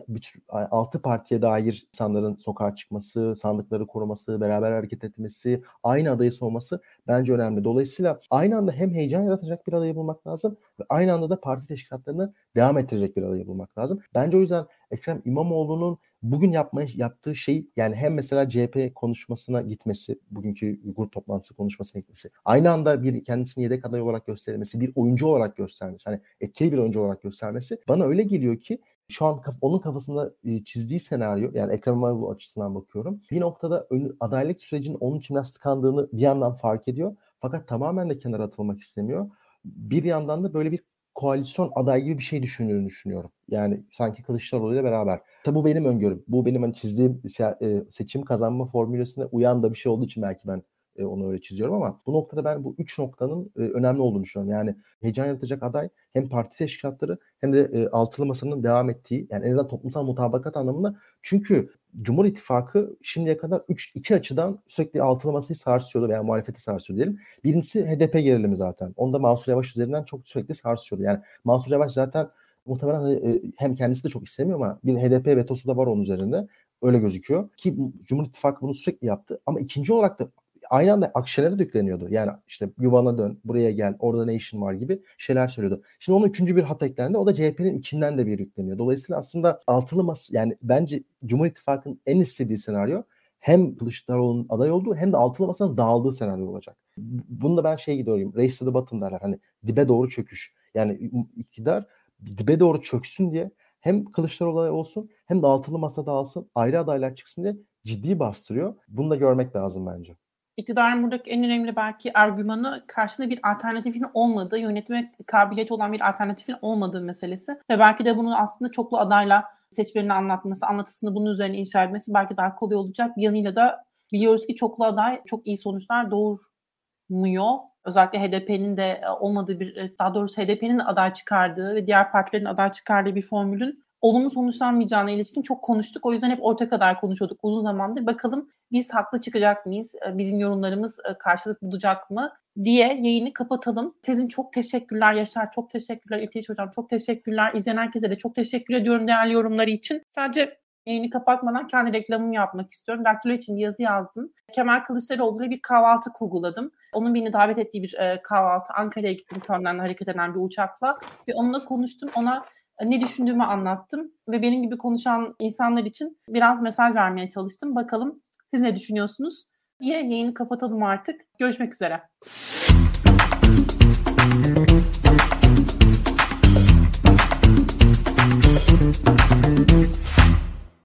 altı partiye dair insanların sokağa çıkması, sandıkları koruması, beraber hareket etmesi, aynı adayı olması bence önemli. Dolayısıyla aynı anda hem heyecan yaratacak bir adayı bulmak lazım ve aynı anda da parti teşkilatlarını devam ettirecek bir adayı bulmak lazım. Bence o yüzden Ekrem İmamoğlu'nun bugün yapmaya yaptığı şey yani hem mesela CHP konuşmasına gitmesi, bugünkü grup toplantısı konuşmasına gitmesi, aynı anda bir kendisini yedek aday olarak göstermesi, bir oyuncu olarak göstermesi, hani etkili bir oyuncu olarak göstermesi bana öyle geliyor ki şu an onun kafasında çizdiği senaryo yani Ekrem İmamoğlu açısından bakıyorum. Bir noktada adaylık sürecinin onun için nasıl tıkandığını bir yandan fark ediyor. Fakat tamamen de kenara atılmak istemiyor. Bir yandan da böyle bir koalisyon aday gibi bir şey düşündüğünü düşünüyorum. Yani sanki Kılıçdaroğlu ile beraber. Tabi bu benim öngörüm. Bu benim hani çizdiğim seçim kazanma formülüsüne uyan da bir şey olduğu için belki ben onu öyle çiziyorum ama bu noktada ben bu üç noktanın önemli olduğunu düşünüyorum. Yani heyecan yaratacak aday hem parti teşkilatları hem de altılı masanın devam ettiği yani en azından toplumsal mutabakat anlamında çünkü Cumhur İttifakı şimdiye kadar 3 iki açıdan sürekli altılı masayı sarsıyordu veya muhalefeti sarsıyordu diyelim. Birincisi HDP gerilimi zaten. Onda Mansur Yavaş üzerinden çok sürekli sarsıyordu. Yani Mansur Yavaş zaten muhtemelen hani, hem kendisi de çok istemiyor ama bir HDP vetosu da var onun üzerinde. Öyle gözüküyor. Ki Cumhur İttifakı bunu sürekli yaptı. Ama ikinci olarak da aynı anda Akşener'e de yükleniyordu. Yani işte yuvana dön, buraya gel, orada ne işin var gibi şeyler söylüyordu. Şimdi onun üçüncü bir hat eklendi. O da CHP'nin içinden de bir yükleniyor. Dolayısıyla aslında altılı mas yani bence Cumhur İttifakı'nın en istediği senaryo hem Kılıçdaroğlu'nun aday olduğu hem de altılı masanın dağıldığı senaryo olacak. Bunu da ben şey gidiyorum. Race to the bottom derler. Hani dibe doğru çöküş. Yani iktidar dibe doğru çöksün diye hem Kılıçdaroğlu olsun hem de altılı masa dağılsın ayrı adaylar çıksın diye ciddi bastırıyor. Bunu da görmek lazım bence iktidarın buradaki en önemli belki argümanı karşında bir alternatifin olmadığı, yönetme kabiliyeti olan bir alternatifin olmadığı meselesi. Ve belki de bunu aslında çoklu adayla seçmenine anlatması, anlatısını bunun üzerine inşa etmesi belki daha kolay olacak. Bir yanıyla da biliyoruz ki çoklu aday çok iyi sonuçlar doğurmuyor. Özellikle HDP'nin de olmadığı bir, daha doğrusu HDP'nin aday çıkardığı ve diğer partilerin aday çıkardığı bir formülün olumlu sonuçlanmayacağına ilişkin çok konuştuk. O yüzden hep orta kadar konuşuyorduk uzun zamandır. Bakalım biz haklı çıkacak mıyız? Bizim yorumlarımız karşılık bulacak mı? diye yayını kapatalım. Sizin çok teşekkürler Yaşar, çok teşekkürler İlteş Hocam, çok teşekkürler. İzleyen herkese de çok teşekkür ediyorum değerli yorumları için. Sadece yayını kapatmadan kendi reklamımı yapmak istiyorum. Daktilo için bir yazı yazdım. Kemal Kılıçdaroğlu'yla bir kahvaltı kurguladım. Onun beni davet ettiği bir e, kahvaltı. Ankara'ya gittim Köln'den hareket eden bir uçakla. Ve onunla konuştum. Ona ne düşündüğümü anlattım ve benim gibi konuşan insanlar için biraz mesaj vermeye çalıştım. Bakalım siz ne düşünüyorsunuz? Diye yayını kapatalım artık. Görüşmek üzere.